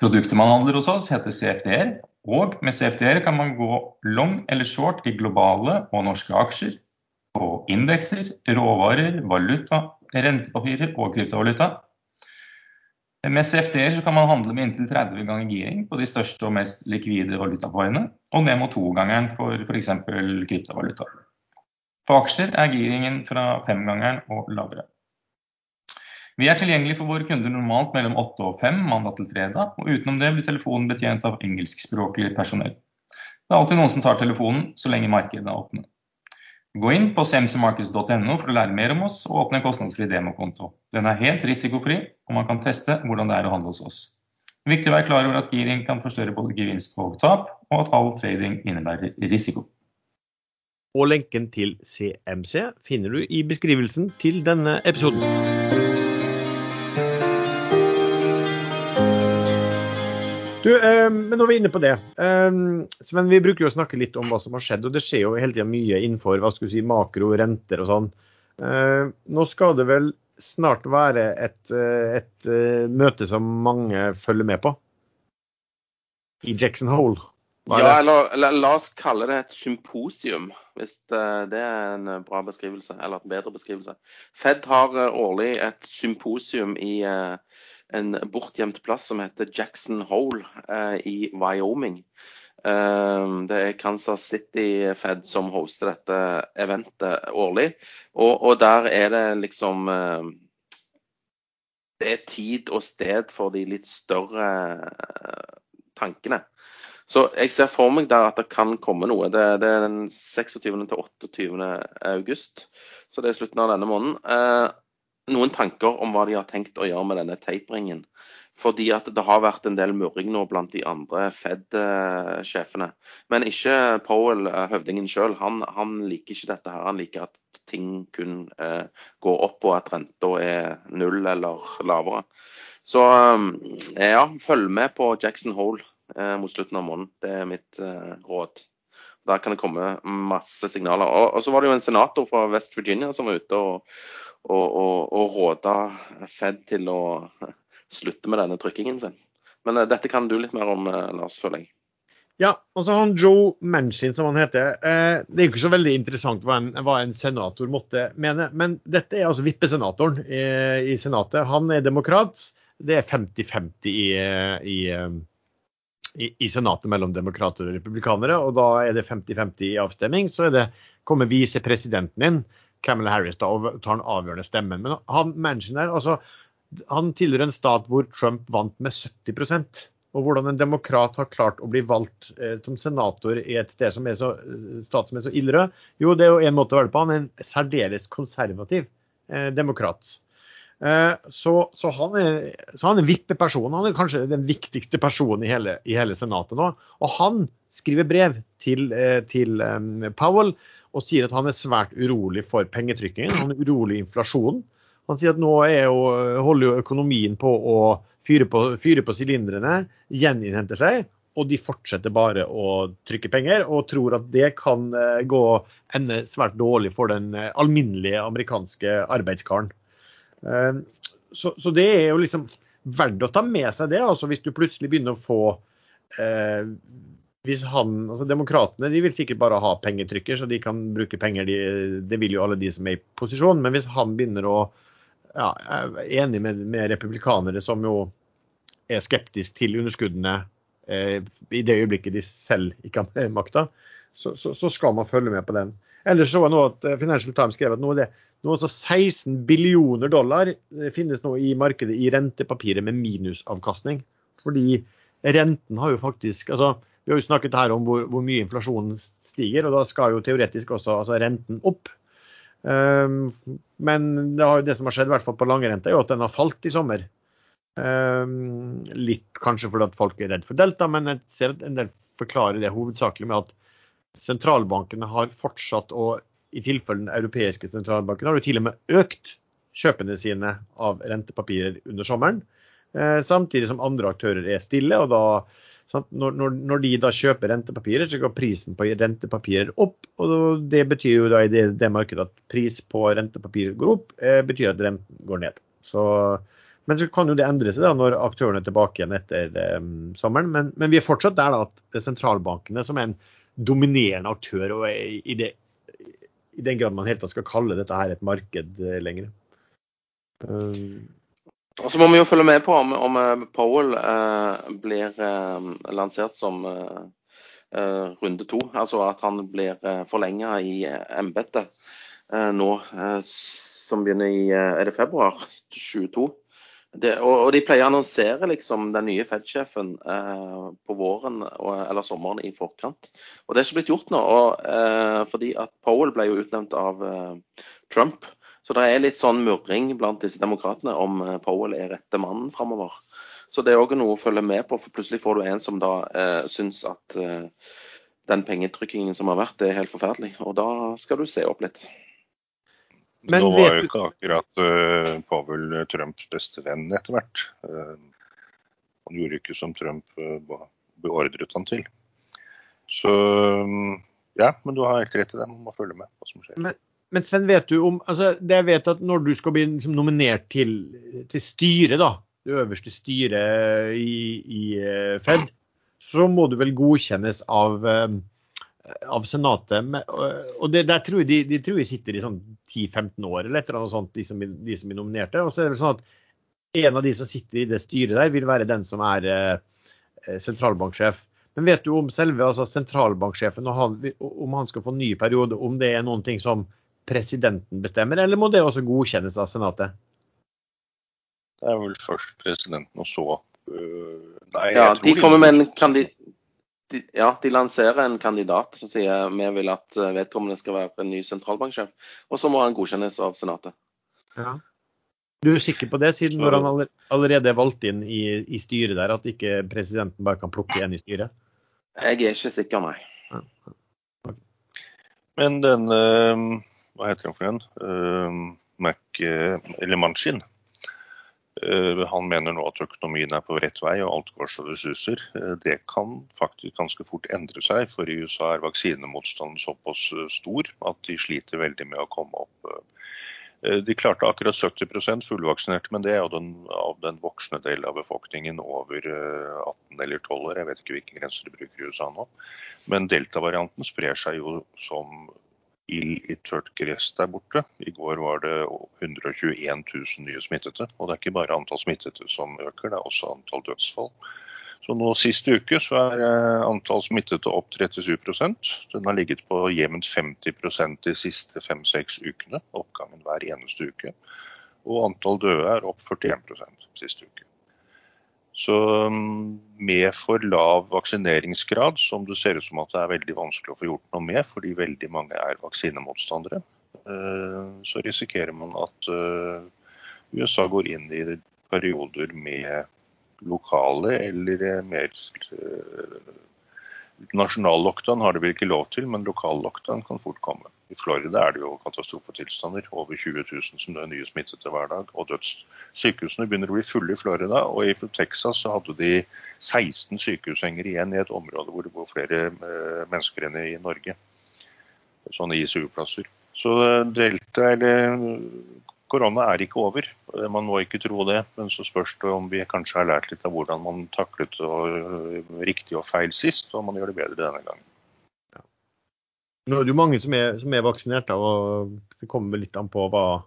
Produktet man handler hos oss heter CFD-er, og med CFD-er kan man gå long eller short i globale og norske aksjer, på indekser, råvarer, valuta, rentepapirer og kryptovaluta. Med CFD-er kan man handle med inntil 30 ganger giring på de største og mest likvide valutaparene, og ned mot togangeren for f.eks. kryptovaluta. På aksjer er giringen fra femgangeren og lavere. Vi er tilgjengelig for våre kunder normalt mellom 8 og 5 mandag til fredag, og utenom det blir telefonen betjent av engelskspråklig personell. Det er alltid noen som tar telefonen så lenge markedet er åpne. Gå inn på cmcmarkets.no for å lære mer om oss og åpne en kostnadsfri demokonto. Den er helt risikofri, og man kan teste hvordan det er å handle hos oss. Viktig å være klar over at giring kan forstørre både gevinst og tap, og at all trading innebærer risiko. Og lenken til CMC finner du i beskrivelsen til denne episoden. Du, eh, men når vi er inne på det, eh, Sven, vi bruker jo å snakke litt om hva som har skjedd. Og det skjer jo hele tida mye innenfor hva skal si, makro, renter og sånn. Eh, nå skal det vel snart være et, eh, et eh, møte som mange følger med på? I Jackson Hole? Ja, eller la, la, oss kalle det et symposium, hvis eh, det er en bra beskrivelse. Eller en bedre beskrivelse. Fed har årlig et symposium i en bortgjemt plass som heter Jackson Hole eh, i Wyoming. Eh, det er Kansas City Fed som hoster dette eventet årlig. Og, og der er det liksom eh, Det er tid og sted for de litt større eh, tankene. Så jeg ser for meg der at det kan komme noe. Det, det er den 26. til 28. august, så det er slutten av denne måneden. Eh, noen tanker om hva de har tenkt å gjøre med denne taperingen. Fordi at det har vært en del murring nå blant de andre Fed-sjefene. Men ikke Powell, eh, høvdingen sjøl. Han, han, liker ikke dette her. Han liker at ting kun eh, går opp, og at renta er null eller lavere. Så eh, ja, følg med på Jackson Hole mot slutten av måneden. Det er mitt eh, råd. Der kan det komme masse signaler. Og, og, så var det jo en senator fra West Virginia som var ute og og, og, og råda Fed til å slutte med denne trykkingen sin. Men uh, dette kan du litt mer om, Lars, føler jeg. Ja, altså han Joe Manchin, som han heter. Eh, det er jo ikke så veldig interessant hva en, hva en, senator måtte mene, men dette er altså vippesenatoren i, i Senatet. Han er demokrat. Det er 50-50 i, i, i, Senatet mellom demokrater og republikanere. Og da er det 50-50 i avstemming. Så det, kommer visepresidenten inn Camilla Harris da, og tar den avgjørende stemmen. Men han, Manchin der, altså, han tilhører en stat hvor Trump vant med 70% og hvordan en demokrat har klart å bli valgt eh, som senator i et sted som er så, stat som er så ildrød, jo, det er jo en måte å være på. Han er en særdeles konservativ eh, demokrat. Eh, så, så, han er, så han er vippeperson. Han er kanskje den viktigste personen i hele, i hele Senatet nå. Og han skriver brev til, eh, til um, Powell og sier at han er svært urolig for pengetrykkingen. Han er urolig i inflasjonen. Han sier at nå jo, holder jo økonomien på å fyre på, på sylindrene, gjeninnhenter seg, og de fortsetter bare å trykke penger, og tror at det kan eh, gå ende svært dårlig for den eh, alminnelige amerikanske arbeidskaren. Eh, så, så, det er jo liksom verdt å ta med seg det, altså hvis du plutselig begynner å få eh, hvis han, altså Demokratene de vil sikkert bare ha pengetrykker, så de kan bruke penger. De, det vil jo alle de som er i posisjon. Men hvis han begynner å ja, er enig med, med republikanere som jo er skeptisk til underskuddene eh, i det øyeblikket de selv ikke har makta, så, så, så, skal man følge med på den. Ellers så var nå at eh, Financial Times skrev at noe av det noe 16 billioner dollar eh, finnes nå i markedet i rentepapirer med minusavkastning. Fordi renten har jo faktisk altså vi har jo snakket her om hvor, hvor, mye inflasjonen stiger, og da skal jo teoretisk også altså renten opp. Um, men det, har, det, som har skjedd, i hvert fall på langrente, er jo at den har falt i sommer. Um, litt kanskje fordi at folk er redd for delta, men jeg ser at en del forklarer det hovedsakelig med at sentralbankene har fortsatt å i tilfelle den europeiske sentralbanken har jo til og med økt kjøpene sine av rentepapirer under sommeren. Eh, samtidig som andre aktører er stille, og da? Når, når, når de da kjøper rentepapirer, så går prisen på rentepapirer opp. og Det betyr jo da i det, det markedet at pris på rentepapirer går opp, eh, betyr at renten går ned. Så, men så kan jo det endre seg da når aktørene er tilbake igjen etter eh, sommeren. Men, men, vi er fortsatt der da at sentralbankene som er en dominerende aktør, i, det, i den grad man helt tatt skal kalle dette her et marked eh, lenger. Um, og så må vi jo følge med på om, om eh, Powell eh, blir eh, lansert som eh, eh runde to. Altså at han blir eh, forlenga i embetet nå som begynner i er det februar 22. Det, og, og, de pleier å annonsere liksom den nye Fed-sjefen på våren og, eller sommeren i forkant. Og det er ikke blitt gjort nå. Og, fordi at Powell ble jo utnevnt av Trump. Så det er litt sånn murring blant disse demokratene om eh, Powell er rette mannen framover. Så det er òg noe å følge med på, for plutselig får du en som da eh, syns at eh, den pengetrykkingen som har vært, er helt forferdelig. Og da skal du se opp litt. Men Nå var jo ikke akkurat uh, Pavel Trumps beste venn etter hvert. Uh, han gjorde ikke som Trump uh, beordret han til. Så um, ja, men du har helt rett i det. Man må følge med hva som skjer. Men, men Sven, vet du om altså, det jeg vet at Når du skal bli liksom, nominert til, til styret, da, det øverste styret i, i Fed, så må du vel godkjennes av, uh, av Senatet. og det, der tror jeg de, de, tror jeg sitter i sånn 10-15 år eller et eller annet sånt, de som, de som er nominerte. Og så er det sånn at en av de som sitter i det styret der, vil være den som er uh, sentralbanksjef. Men vet du om selve altså sentralbanksjefen, han, om han skal få ny periode, om det er noen ting som presidenten bestemmer, eller må det også godkjennes av Senatet? Det er vel først presidenten, og så øh, Nei, ja, de kommer med en kandidat de, ja, de lanserer en kandidat som sier vi vil at øh, vedkommende skal være en ny sentralbanksjef. Og så må han godkjennes av Senatet. Ja. Du er sikker på det, siden når han allerede er valgt inn i, i, styret der, at ikke presidenten bare kan plukke en i styret? Jeg er ikke sikker, nei. Ja. Okay. Men den øh, hva heter han for en? Uh, Mac, uh, eller Manchin. Uh, han mener nå at økonomien er på rett vei og alt går så det suser. det kan faktisk ganske fort endre seg, for i USA er vaksinemotstanden såpass stor at de sliter veldig med å komme opp. De klarte akkurat 70% fullvaksinerte, men det er jo den, av den voksne delen av befolkningen over 18 eller 12 år. Jeg vet ikke hvilke grenser de bruker i USA nå. Men delta-varianten sprer seg jo som ild i tørt gress der borte. I går var det 121 000 nye smittede. Og det er ikke bare antall smittede som øker, det er også antall dødsfall. Så nå Sist uke så er eh, antall smittede opp 37 Den har ligget på jevnt 50% de siste fem-seks ukene. Oppgangen hver eneste uke. Og antall døde er opp 41% siste uke. Så um, med for lav vaksineringsgrad, som det ser ut som at det er veldig vanskelig å få gjort noe med, fordi veldig mange er vaksinemotstandere, uh, så risikerer man at uh, USA går inn i perioder med lokale eller mer uh, Nasjonal lockdown har de vel ikke lov til, men lokal lockdown kan fort komme. I Florida er det jo katastrofetilstander. Over 20 000 som er nye smittede hver dag. Og døds. Sykehusene begynner å bli fulle i Florida. Og i Texas så hadde de 16 sykehussenger igjen i et område hvor det bor flere eh, mennesker enn i Norge. Sånne ICU-plasser. Så eh, delta eller korona er ikke over. Eh, man må ikke tro det. Men så spørs det om vi kanskje har lært litt av hvordan man taklet riktig og feil sist, og man gjør det bedre denne gangen. Nå er det jo mange som er, som er vaksinert, og det kommer litt an på hva,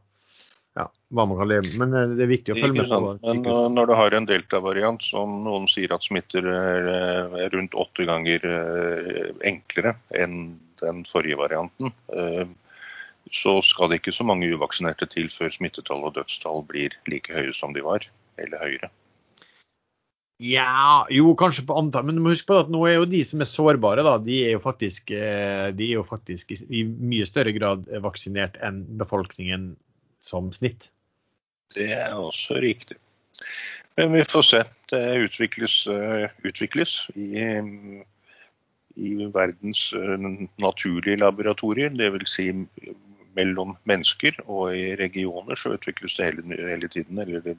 ja, hva man kan leve med. Men eh, det er viktig å følge med på. Men eh, når du har en delta-variant som noen sier at smitter er, rundt åtte ganger eh, enklere enn den forrige varianten, så skal det ikke så mange uvaksinerte til før smittetall og dødstall blir like høye som de var, eller høyere. Ja, jo, kanskje på antall, men du må huske på at nå er jo de som er sårbare, da, de er jo faktisk, eh, de er jo faktisk i mye større grad vaksinert enn befolkningen som snitt. Det er også riktig. Men vi får se. Det utvikles, eh, utvikles i, i verdens eh, naturlige laboratorier. Dvs. Si mellom mennesker og i regioner så utvikles det hele, hele tiden eller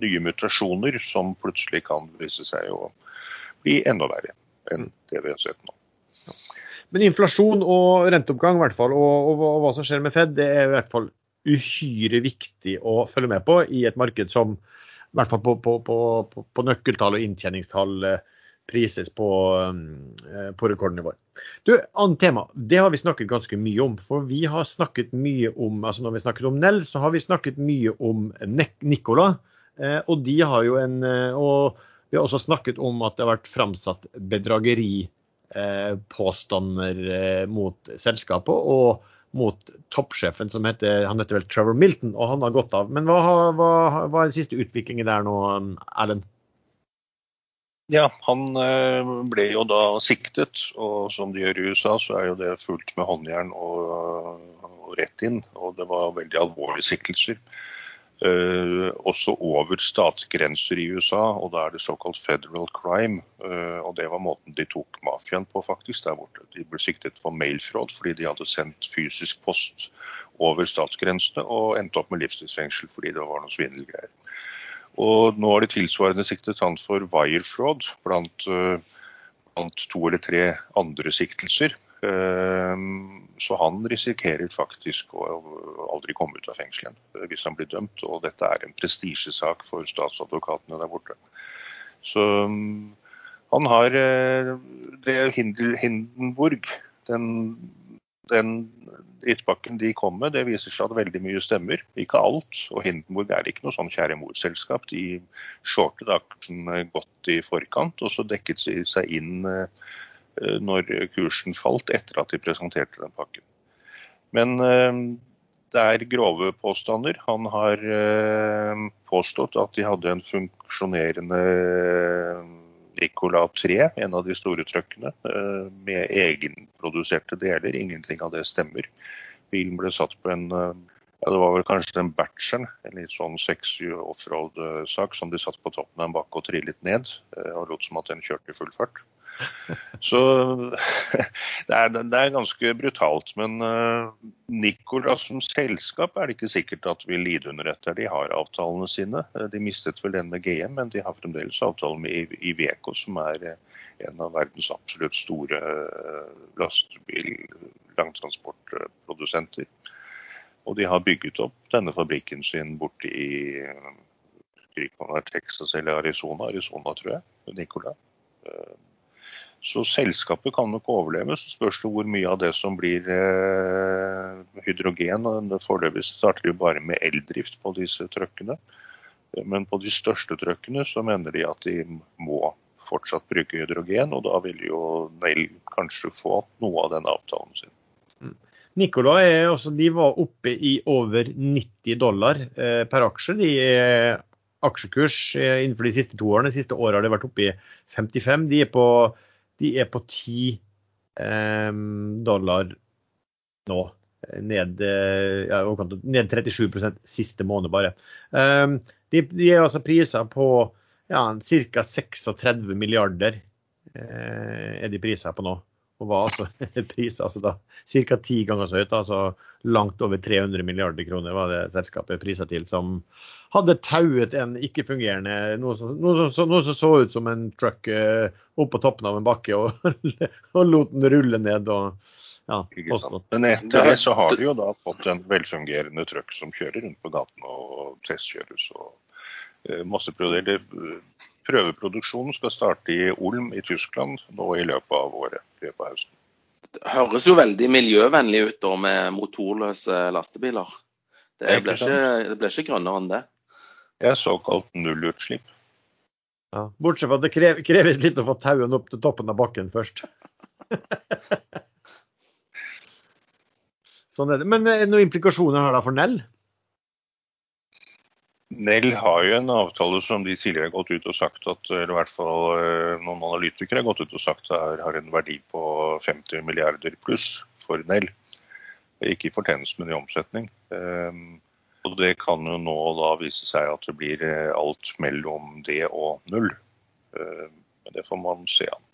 nye mutasjoner som plutselig kan vise seg å bli enda verre enn det vi har sett nå. Men inflasjon og renteoppgang, hvert fall, og, og, og, hva som skjer med Fed, det er i hvert fall uhyre viktig å følge med på i et marked som i hvert fall på, på, på, på nøkkeltall og inntjeningstall prises på, på rekordnivå. Du, Annet tema. Det har vi snakket ganske mye om. For vi har snakket mye om altså når vi snakket om Nell, så har vi snakket mye om Nicola. Og de har jo en og vi har også snakket om at det har vært framsatt bedrageri Eh, påstander eh, mot selskapet og mot toppsjefen, som heter, han heter vel Trevor Milton, og han har gått av. Men hva, hva, hva er den siste utviklingen der nå, Erlend? Ja, han eh, ble jo da siktet, og som de gjør i USA, så er jo det fullt med håndjern og, og rett inn. Og det var veldig alvorlige siktelser. Eh, også over statsgrenser i USA, og da er det såkalt federal crime. Eh, og Det var måten de tok mafiaen på faktisk der borte. De ble siktet for mailfraud fordi de hadde sendt fysisk post over statsgrensene og endte opp med livstidsfengsel fordi det var noe svindelgreier. Og nå har de tilsvarende siktet han for wirefraud blant, uh, blant to eller tre andre siktelser. Ehm, så han risikerer faktisk å aldri komme ut av fengselen eh, hvis han blir dømt. Og dette er en prestisjesak for statsadvokatene der borte. Så mm, han har eh, det Hindenburg, den, den drittpakken de kom med, det viser seg at veldig mye stemmer. Ikke alt. Og Hindenburg er ikke noe sånn kjære mor-selskap. De shortet aksjen godt i forkant, og så dekket de seg inn eh, når kursen falt etter at de presenterte den pakken. Men eh, det er grove påstander. Han har eh, påstått at de hadde en funksjonerende Nicola 3, en av de store truckene, med egenproduserte deler. Ingenting av det stemmer. Bilen ble satt på en ja, Det var vel kanskje den bacheloren, en litt sånn sexy offroad-sak som de satt på toppen av en bakke og trillet ned. og lot som at den kjørte i full fart. Så det er, det er, ganske brutalt. Men uh, Nicola som selskap er det ikke sikkert at vil lide under dette. De har avtalene sine. Eh, de mistet vel den med GM, men de har fremdeles avtalen med Iveco, som er eh, en av verdens absolutt store lastebil-langtransportprodusenter. Og de har bygget opp denne fabrikken sin borte i Texas eller Arizona, Arizona tror jeg, Nicola. Så selskapet kan nok overleve. Så spørs det hvor mye av det som blir hydrogen. og Foreløpig starter de bare med eldrift på disse trøkkene. Men på de største trøkkene så mener de at de må fortsatt bruke hydrogen, og da vil jo Nell kanskje få noe av den avtalen sin. Mm. Nicola er også, de var oppe i over 90 dollar eh, per aksje. De er aksjekurs eh, innenfor de siste to årene. De siste året har det vært oppe i 55. De er på de er på 10 eh, dollar nå. Ned, eh, ja, ned 37 siste måned bare. Um, de, de, er altså priser på ja, ca. 36 milliarder eh, er de priser på nå. Og var altså pris altså da ca. ti ganger så høyt. altså Langt over 300 milliarder kroner var det selskapet prisa til, som hadde tauet en ikke-fungerende noe, noe, noe, som så ut som en truck uh, opp på toppen av en bakke, og, og lot den rulle ned. og ja, Men etter det så har de jo da fått en velfungerende truck som kjører rundt på gaten og testkjøres. og uh, masse produkter. Prøveproduksjonen skal starte i Olm i Tyskland nå i løpet av året. løpet av høsten. Det høres jo veldig miljøvennlig ut da med motorløse lastebiler. Det blir ikke, det blir ikke grønnere enn det. Det er såkalt nullutslipp. Ja, bortsett fra at det krev, kreves litt å få tauene opp til toppen av bakken først. sånn er det. Men er det noen implikasjoner her da for Nell? Nell har jo en avtale som de tidligere har gått ut og sagt at eller i hvert fall eh, noen analytikere har gått ut og sagt at har en verdi på 50 milliarder pluss for Nell. Ikke i fortjeneste, men i omsetning. Ehm, og Det kan jo nå da vise seg at det blir eh, alt mellom det og null. Ehm, men det får man se an.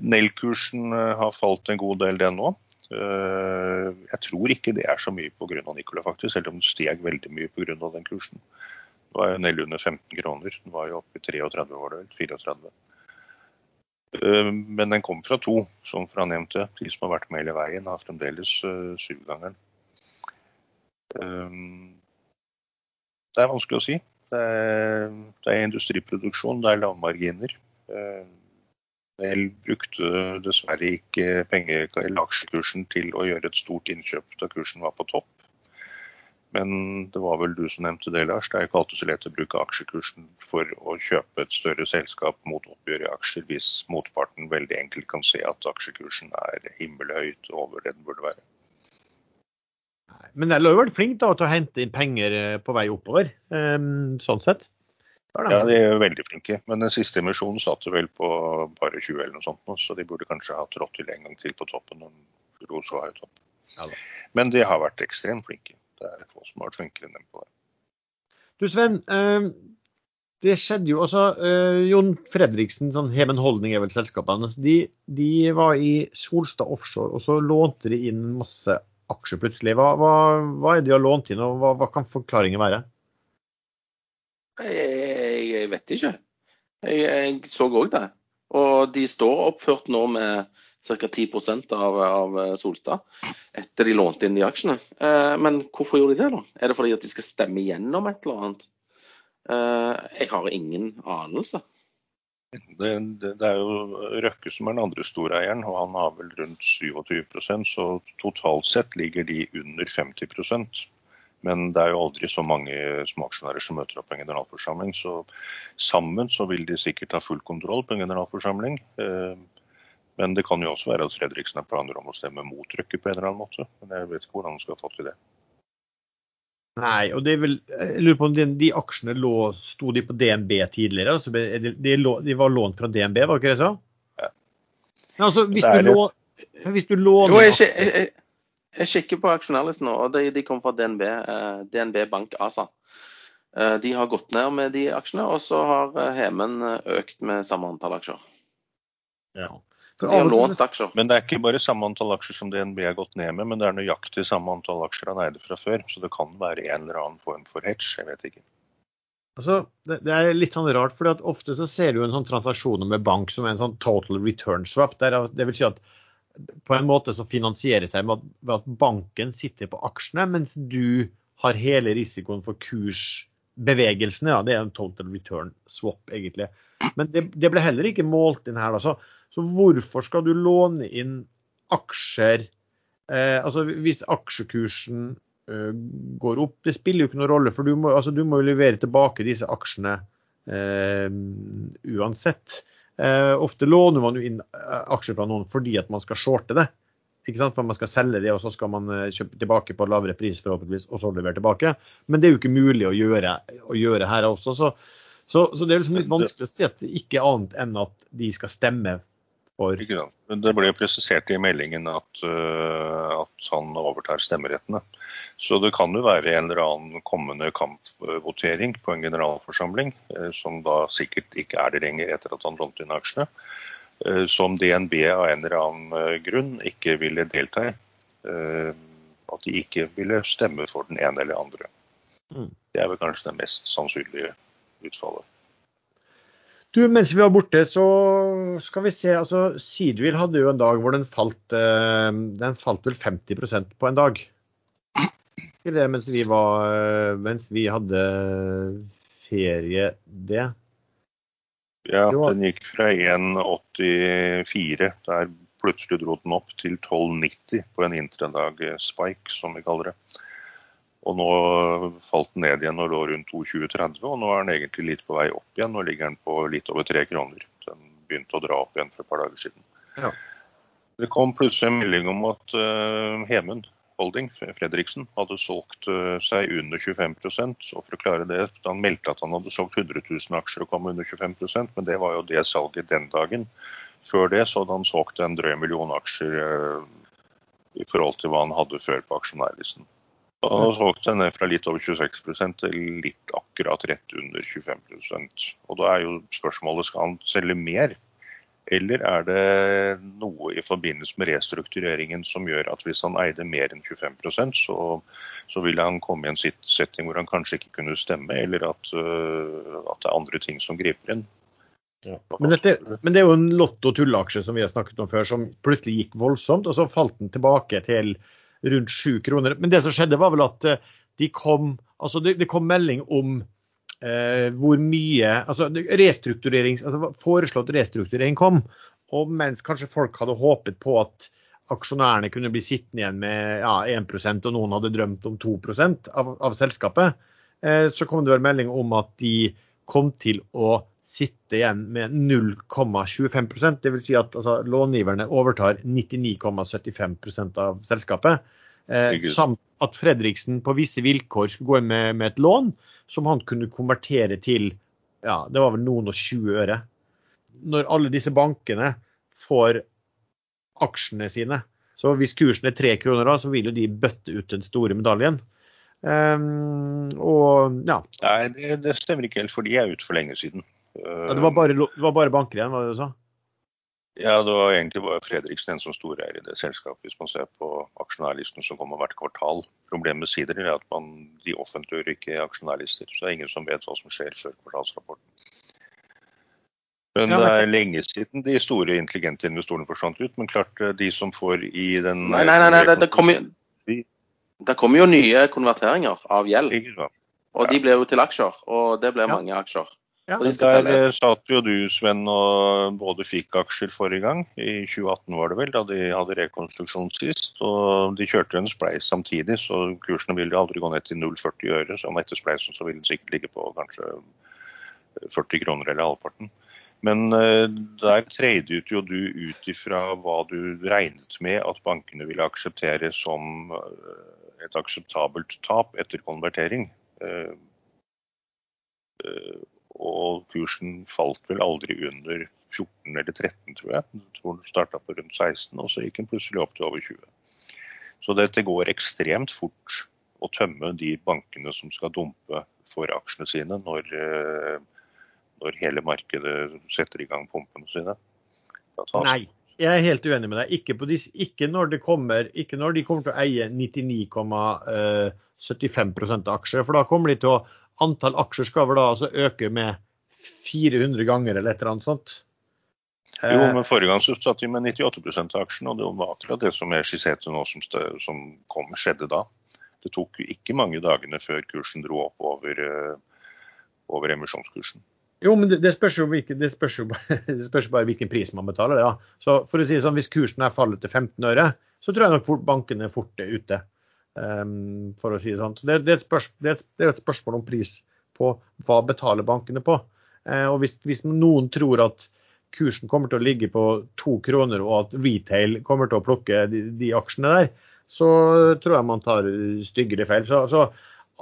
Nell-kursen eh, har falt en god del, den òg. Jeg tror ikke det er så mye pga. Nicola, faktisk, selv om den steg veldig mye pga. den kursen. Det var jo Nell under 15 kroner. Den var jo oppe i 33, var det vel? 34. Eh, Men den kom fra to, som fra nevnte. De som har vært med hele veien, har fremdeles eh, syvgangeren. Eh, Det er vanskelig å si. Det er industriproduksjon, det er lavmarginer. Nell brukte dessverre ikke penge- eller aksjekursen til å gjøre et stort innkjøp da kursen var på topp. Men det var vel du som nevnte det, Lars. Det er ikke alltid så lett å bruke aksjekursen for å kjøpe et større selskap mot oppgjør i aksjer, hvis motparten veldig enkelt kan se at aksjekursen er himmelhøyt over det den burde være. Men Nell har jo vært flink da, til å hente inn penger eh, på vei oppover, eh, sånn sett. Ja, de er veldig flinke. Men den siste emisjonen satt jo vel på bare 20 eller noe sånt, nå, så de burde kanskje ha trådt til en gang til på toppen. når den lå så høyt opp. Ja. Men de har vært ekstremt flinke. Det er få som har vært flinkere enn dem på det. Du Sven, eh, det skjedde jo også eh, Jon Fredriksen, sånn Hemen Holdning er vel selskapene, de, de var i Solstad Offshore og så lånte de inn masse aksjer plutselig. Hva, hva, hva er det de har lånt inn, og hva, hva kan forklaringen være? Jeg, jeg vet ikke. Jeg, jeg så òg det. Og de står oppført nå med ca. 10 av, av Solstad etter de lånte inn de aksjene. Eh, men hvorfor gjorde de det, da? Er det fordi at de skal stemme igjennom et eller annet? Eh, jeg har ingen anelse. Det, det, det er jo Røkke som er den andre storeieren, og han har vel rundt 27% så totalt sett ligger de under 50 Men det er jo aldri så mange småaksjonærer som møter opp på en generalforsamling. Så sammen så vil de sikkert ha full kontroll på en generalforsamling. Eh, Men det kan jo også være at Fredriksen har planer om å stemme mot Røkke på en eller annen måte. Men jeg vet ikke hvordan han skal få til det. Nei, og det er vel, jeg lurer på om de, de aksjene lå, sto de på DNB tidligere? Altså, de, de, de var lånt fra DNB, var ikke det så? Ja. Men altså, hvis, Det du lå, hvis du låner Jo, jeg, jeg, jeg, jeg kikker på aksjonærlisten nå, og de, de kommer fra DNB, eh, DNB Bank ASA. Eh, de har gått ned med de aksjene, og så har eh, Hemen eh, økt med samme antall aksjer. ja. For De har lånt aksjer. Men det er ikke bare samme antall aksjer som DNB har gått ned med, men det er nøyaktig samme antall aksjer han eide fra før. Så det kan være en eller annen form for hedge, jeg vet ikke. Altså, det, det er litt sånn rart, for ofte så ser du en sånn transaksjoner med bank som en sånn total return swap. Der, det vil si at på en måte så finansierer seg med at, banken sitter på aksjene, mens du har hele risikoen for kursbevegelsene. Ja, det er en total return swap, egentlig. Men det, det ble heller ikke målt inn her. Da. Så, så hvorfor skal du låne inn aksjer eh, altså Hvis aksjekursen eh, går opp, det spiller jo ikke noen rolle, for du må, altså, jo levere tilbake disse aksjene eh, uansett. Eh, ofte låner man jo inn eh, aksjer fra noen fordi at man skal shorte det. Ikke sant? For man skal selge det, og så skal man eh, kjøpe tilbake på lavere pris forhåpentligvis, og så levere tilbake. Men det er jo ikke mulig å gjøre, å gjøre her også. Så, så, så det er liksom litt vanskelig å si at det ikke er annet enn at de skal stemme Men Det ble presisert i meldingen at, øh, at han overtar stemmerettene. Så det kan jo være en eller annen kommende kampvotering på en generalforsamling, øh, som da sikkert ikke er det lenger etter at han lånte inn aksjene, øh, som DNB av en eller annen grunn ikke ville delta i. At de ikke ville stemme for den ene eller andre. Mm. Det er vel kanskje det mest sannsynlige utfallet. Du, mens vi var borte, så skal vi se. altså Seadrill hadde jo en dag hvor den falt eh, Den falt vel 50% på en dag. Til det mens vi var eh, Mens vi hadde ferie, det. Ja, den gikk fra 1,84, der plutselig dro den opp til 12,90 på en intradag spike, som vi kaller det. Og nå falt den ned igjen og lå rundt 2,2030, og nå er den egentlig litt på vei opp igjen. Nå ligger den på litt over tre kroner. Den begynte å dra opp igjen for et par dager siden. Ja. Det kom plutselig en melding om at uh, Hemund Holding, Fredriksen, hadde solgt uh, seg under 25 og for å klare det, Han meldte at han hadde solgt 100 000 aksjer og kom under 25% men det var jo det salget den dagen. Før det så hadde han solgt en drøy million aksjer uh, i forhold til hva han hadde før på aksjonærlisten. Har solgt seg ned fra litt over 26 til litt akkurat rett under 25% Og Da er jo spørsmålet skal han selge mer, eller er det noe i forbindelse med restruktureringen som gjør at hvis han eide mer enn 25% så, så ville han komme i en sitt- setting hvor han kanskje ikke kunne stemme, eller at, øh, at det er andre ting som griper inn. Men, dette, men det er jo en lotto-tulleaksje som vi har snakket om før, som plutselig gikk voldsomt, og så falt den tilbake til rundt sju kroner. Men det som skjedde, var vel at eh, de kom, altså det, det kom melding om eh, hvor mye altså restrukturerings, altså Foreslått restrukturering kom. Og mens kanskje folk hadde håpet på at aksjonærene kunne bli sittende igjen med ja, 1% og noen hadde drømt om 2% av, av selskapet, eh, så kom det vel melding om at de kom til å sitte igjen med 0,25% Dvs. Si at altså, långiverne overtar 99,75% av selskapet. Eh, samt at Fredriksen på visse vilkår skulle gå inn med, med, et lån som han kunne konvertere til ja, det var vel noen og 20 øre. Når alle disse bankene får aksjene sine, så hvis kursen er tre kroner da, så vil jo de bøtte ut den store medaljen. Um, og ja. Nei, det, det, stemmer ikke helt, for de er ute for lenge siden. Ja, det, var bare, det var bare banker igjen, var det du sa? Ja, det var egentlig bare Fredriksen som storeier i det selskapet, hvis man ser på aksjonærlisten som kommer hvert kvartal. Problemet med Sider er at man, de offentliggjør ikke aksjonærlister, så det er ingen som vet hva som skjer før kvartalsrapporten. Men det er lenge siden de store intelligente investorene forsvant ut. Men klart, eh, de som får i den Nei, nei, nei, nei det, det, kommer, det kommer jo nye konverteringer av gjeld. Og de blir jo til aksjer, og det blir mange aksjer. Ja, der eh, satt jo du, Sven, og både fikk aksjer forrige gang. I 2018 var det vel, da de hadde rekonstruksjon sist. Og de kjørte en spleis samtidig, så kursene ville aldri gå ned til 0,40 øre. Så etter spleisen så ville den sikkert ligge på kanskje 40 kroner eller halvparten. Men uh, der tradet jo du ut ifra hva du regnet med at bankene ville akseptere som uh, et akseptabelt tap etter konvertering. Og kursen falt vel aldri under 14 eller 13, tror jeg. Jeg tror den starta på rundt 16, og så gikk den plutselig opp til over 20. Så dette går ekstremt fort å tømme de bankene som skal dumpe for aksjene sine når, eh, når hele markedet setter i gang pumpene sine. Nei, jeg er helt uenig med deg. Ikke, disse, ikke, når, kommer, ikke når, de kommer til å eie 99,75 eh, av aksjer. For da kommer de til å antall aksjer skal vel da altså øke med 400 ganger eller et eller annet sånt? Jo, eh, men forrige gang så satt vi med 98 av aksjene, og det var akkurat det som jeg skisserte nå som, som kom, skjedde da. Det tok ikke mange dagene før kursen dro opp over, eh, over emisjonskursen. Jo, men det, det, spørs jo hvilken, det, spørs jo bare, det spørs bare hvilken pris man betaler. Ja. Så for å si det sånn, Hvis kursen er fallet til 15 øre, så tror jeg nok fort bankene fort er ute. Um, for å si det sånn. Så det, det, er det, er et spørsmål om pris på hva betaler bankene på. Uh, og hvis, hvis, noen tror at kursen kommer til å ligge på to kroner, og at retail kommer til å plukke de, de aksjene der, så tror jeg man tar styggere feil. Så, så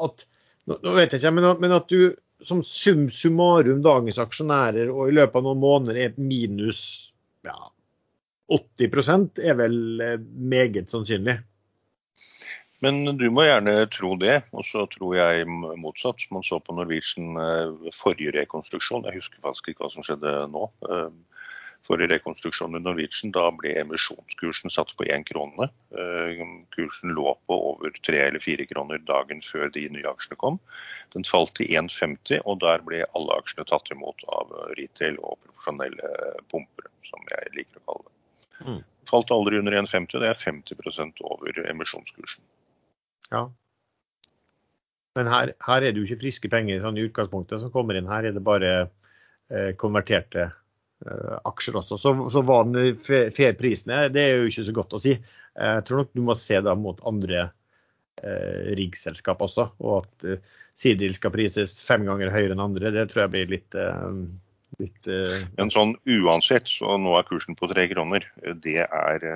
at, nå, vet jeg ikke, men, men at du som sum summarum dagens aksjonærer og i løpet av noen måneder er minus ja, 80% er vel eh, meget sannsynlig. Men du må gjerne tro det, og så tror jeg motsatt. Man så på Norwegian eh, forrige rekonstruksjon, jeg husker faktisk ikke hva som skjedde nå. Eh, forrige rekonstruksjon i Norwegian, da ble emisjonskursen satt på én krone. Eh, kursen lå på over tre eller fire kroner dagen før de nye aksjene kom. Den falt til 1,50, og der ble alle aksjene tatt imot av retail og profesjonelle pumpere, som jeg liker å kalle det. Mm. Falt aldri under 1,50, det er 50% over emisjonskursen. Ja. Men her, her, er det jo ikke friske penger sånn i utgangspunktet som kommer inn. Her er det bare eh, konverterte eh, aksjer også. Så, så hva den fair prisen er, det er jo ikke så godt å si. Jeg tror nok du må se da mot andre eh, riggselskap også. Og at eh, Sidril skal prises fem ganger høyere enn andre, det tror jeg blir litt, eh, litt uh... Men sånn uansett, så nå er kursen på tre kroner. Det er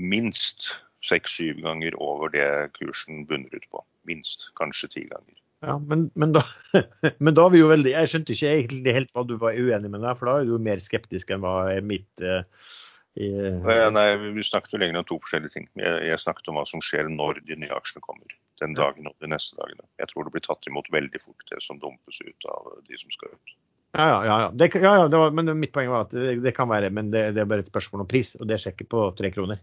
minst seks-syv ganger over det kursen bunner ut på. Minst. Kanskje ti ganger. Ja, men, men, da, men, da, er vi jo veldig Jeg skjønte ikke egentlig helt hva du var uenig med deg, for da er du mer skeptisk enn hva er mitt uh, i, nei, vi snakket jo lenger om to forskjellige ting. Jeg, jeg, snakket om hva som skjer når de nye aksjene kommer. Den dagen og de neste dagene. Jeg tror det blir tatt imot veldig fort, det som dumpes ut av de som skal ut. Ja, ja. ja, det, ja, ja var, men mitt poeng var at det, det kan være, men det, det, er bare et spørsmål om pris. Og det sjekker på tre kroner.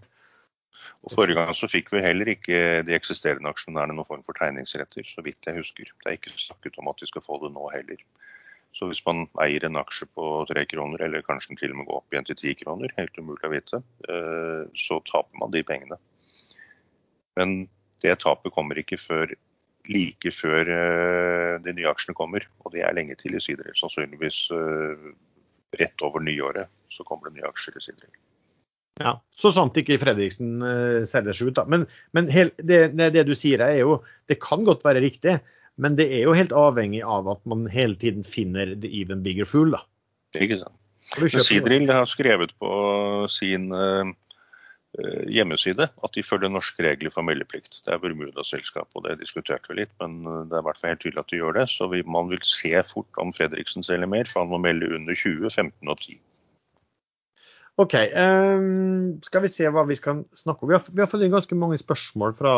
Og Forrige gang så fikk vi heller ikke de eksisterende aksjonærene noen form for tegningsretter, så vidt jeg husker. Det er ikke snakket om at de skal få det nå heller. Så hvis man eier en aksje på tre kroner, eller kanskje til og med går opp igjen til ti kroner, helt umulig å vite, eh, så taper man de pengene. Men det tapet kommer ikke før like før eh, de nye aksjene kommer, og det er lenge til i Siderel. Sannsynligvis eh, rett over nyåret så kommer det nye aksjer i Siderel. Ja, Så sant ikke Fredriksen uh, selger seg ut. da. Men, men hel, det, det, du sier er jo, det kan godt være riktig, men det er jo helt avhengig av at man hele tiden finner the even bigger fool. da. Ikke sant. Sidril har skrevet på sin uh, hjemmeside at de følger norske regler for meldeplikt. Det er Bermuda-selskap, og det diskuterte vi litt, men det er i hvert fall helt tydelig at de gjør det. Så vi, man vil se fort om Fredriksen selger mer, for han må melde under 20, 15 og 10. OK. Um, skal vi se hva vi skal snakke om. Vi har, vi har fått inn ganske mange spørsmål fra,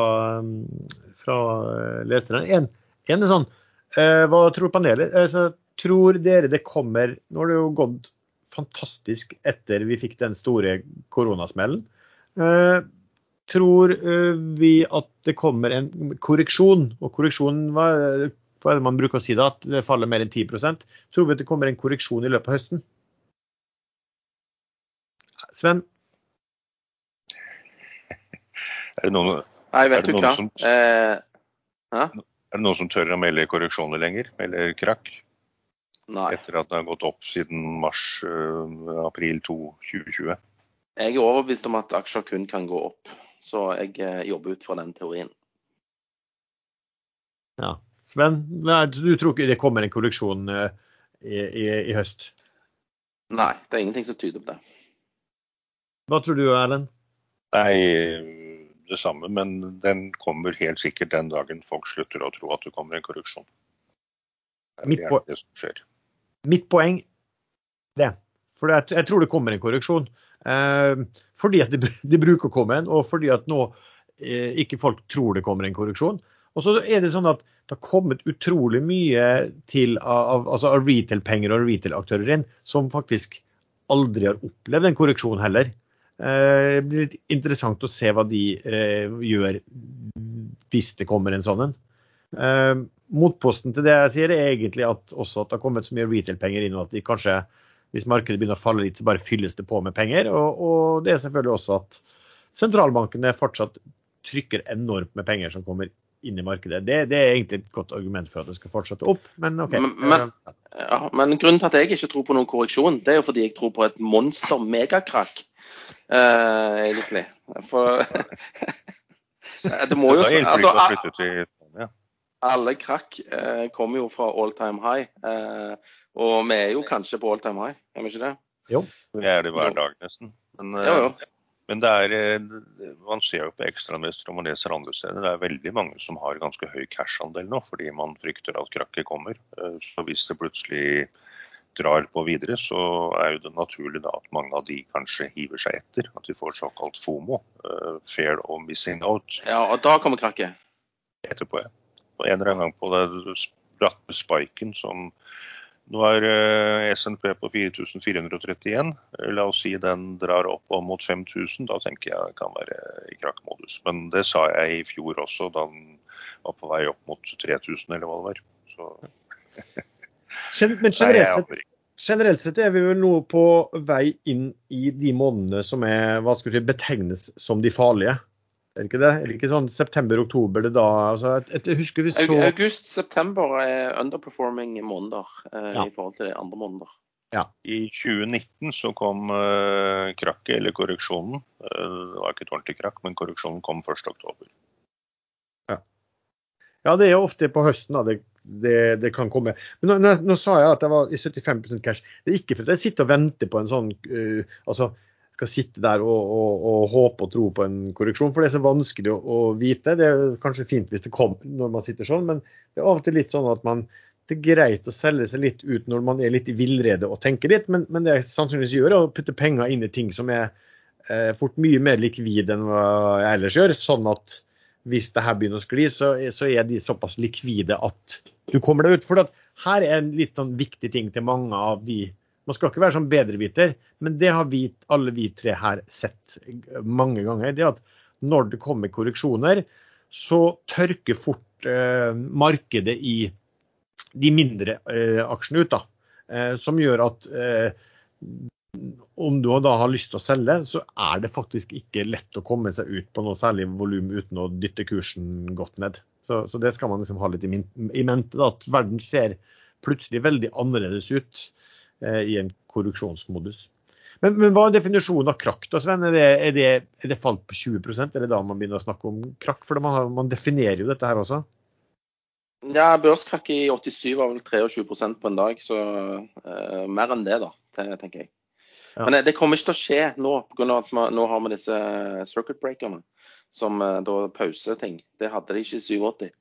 fra leserne. En, en er sånn uh, Hva tror panelet? Altså, tror dere det kommer Nå har det jo gått fantastisk etter vi fikk den store koronasmellen. Uh, tror uh, vi at det kommer en korreksjon? Og korreksjonen, hva, hva er det man bruker å si da? At det faller mer enn 10% Tror vi at det kommer en korreksjon i løpet av høsten? Sven? Er det noen, Nei, vet du hva. Som, eh, er det noen som tør å melde korreksjoner lenger, eller krakk? Nei. Etter at det har gått opp siden mars-april uh, 2020? Jeg er overbevist om at aksjer kun kan gå opp, så jeg eh, jobber ut fra den teorien. Ja. Sven, du tror ikke det kommer en korreksjon uh, i, i, i høst? Nei, det er ingenting som tyder på det. Hva tror du, Erlend? Nei, det samme. Men den kommer helt sikkert den dagen folk slutter å tro at det kommer en korreksjon. Mitt, po mitt, poeng det. For jeg, tror det kommer en korreksjon. Eh, fordi at det, de bruker å komme en, og fordi at nå eh, ikke folk tror det kommer en korreksjon. Og så er det sånn at det har kommet utrolig mye til av, av, altså av retail-penger og retail-aktører inn som faktisk aldri har opplevd en korreksjon heller. Eh, det blir litt interessant å se hva de eh, gjør hvis det kommer en sånn en. Eh, motposten til det jeg sier, er egentlig at også at det har kommet så mye retail-penger inn, at de kanskje, hvis markedet begynner å falle litt, så bare fylles det på med penger. Og, og det er selvfølgelig også at sentralbankene fortsatt trykker enormt med penger som kommer inn i markedet. Det, det, er egentlig et godt argument for at det skal fortsette opp, men OK. Men, men, ja, men grunnen til at jeg ikke tror på noen korreksjon, det er jo fordi jeg tror på et monster megakrakk Uh, egentlig. For det må jo altså, Alle krakk uh, kommer jo fra all time high. Uh, og vi er jo kanskje på all time high, er vi ikke det? Jo. Vi er det hver dag, nesten. Men, jo, jo. men det er, man ser jo på ekstrainvestorer og man leser andre steder. Det er veldig mange som har ganske høy cash-andel nå, fordi man frykter at krakket kommer. Så hvis det plutselig drar på videre, så er jo det naturlig da at mange av de kanskje hiver seg etter. At de får såkalt FOMO, uh, fair or missing out. Ja, og da kommer krakket? Etterpå, ja. Og en eller annen gang på det bratte spiken som nå er uh, SNP på 4431. La oss si den drar opp mot 5000. Da tenker jeg kan være i krakkmodus. Men det sa jeg i fjor også, da den var på vei opp mot 3000 eller hva det var. Så men generelt sett, generelt sett, er vi vel nå på vei inn i de månedene som er, hva skal vi si, betegnes som de farlige. Er det ikke det? Er det ikke sånn september-oktober det da altså, husker vi så... August-september er underperforming måneder eh, ja. i forhold til de andre måneder. Ja. I 2019 så kom uh, krakket, eller korreksjonen. Uh, det var ikke et ordentlig krakk, men korreksjonen kom 1.10. Ja. ja, det er jo ofte på høsten da det det, det, kan komme. Men nå, nå, nå, sa jeg at jeg var i 75 cash. Det er ikke fordi jeg sitter og venter på en sånn uh, altså skal sitte der og, og, og, håpe og tro på en korreksjon, for det er så vanskelig å, å, vite. Det er kanskje fint hvis det kommer når man sitter sånn, men det er av og til litt sånn at man det er greit å selge seg litt ut når man er litt i villrede og tenker litt, men, men det jeg sannsynligvis gjør, er å putte penger inn i ting som er eh, fort mye mer likvid enn hva jeg ellers gjør. Sånn at hvis det her begynner å skli, så, så, er de såpass likvide at du kommer deg ut. For her er en litt sånn viktig ting til mange av de Man skal ikke være sånn bedreviter, men det har vi, alle vi tre her sett mange ganger. Det at når det kommer korreksjoner, så tørker fort eh, markedet i de mindre eh, aksjene ut. da. eh, som gjør at eh, om du da har lyst til å selge, så er det faktisk ikke lett å komme seg ut på noe særlig volum uten å dytte kursen godt ned. Så, så det skal man liksom ha litt i, min, i mente, da, at verden ser plutselig veldig annerledes ut eh, i en korruksjonsmodus. Men, men, hva er definisjonen av krakk, da, Sven? Er det, er, det, er det, falt på 20 Er det da man begynner å snakke om krakk? For man, har, man definerer jo dette her også. Ja, børskrakk i 87 var vel 23% på en dag, så eh, mer enn det, da, tenker jeg. Ja. Men det kommer ikke til å skje nå, pga. at man, nå har vi disse circuit breakerne som da pauser ting. Det hadde de ikke i 87.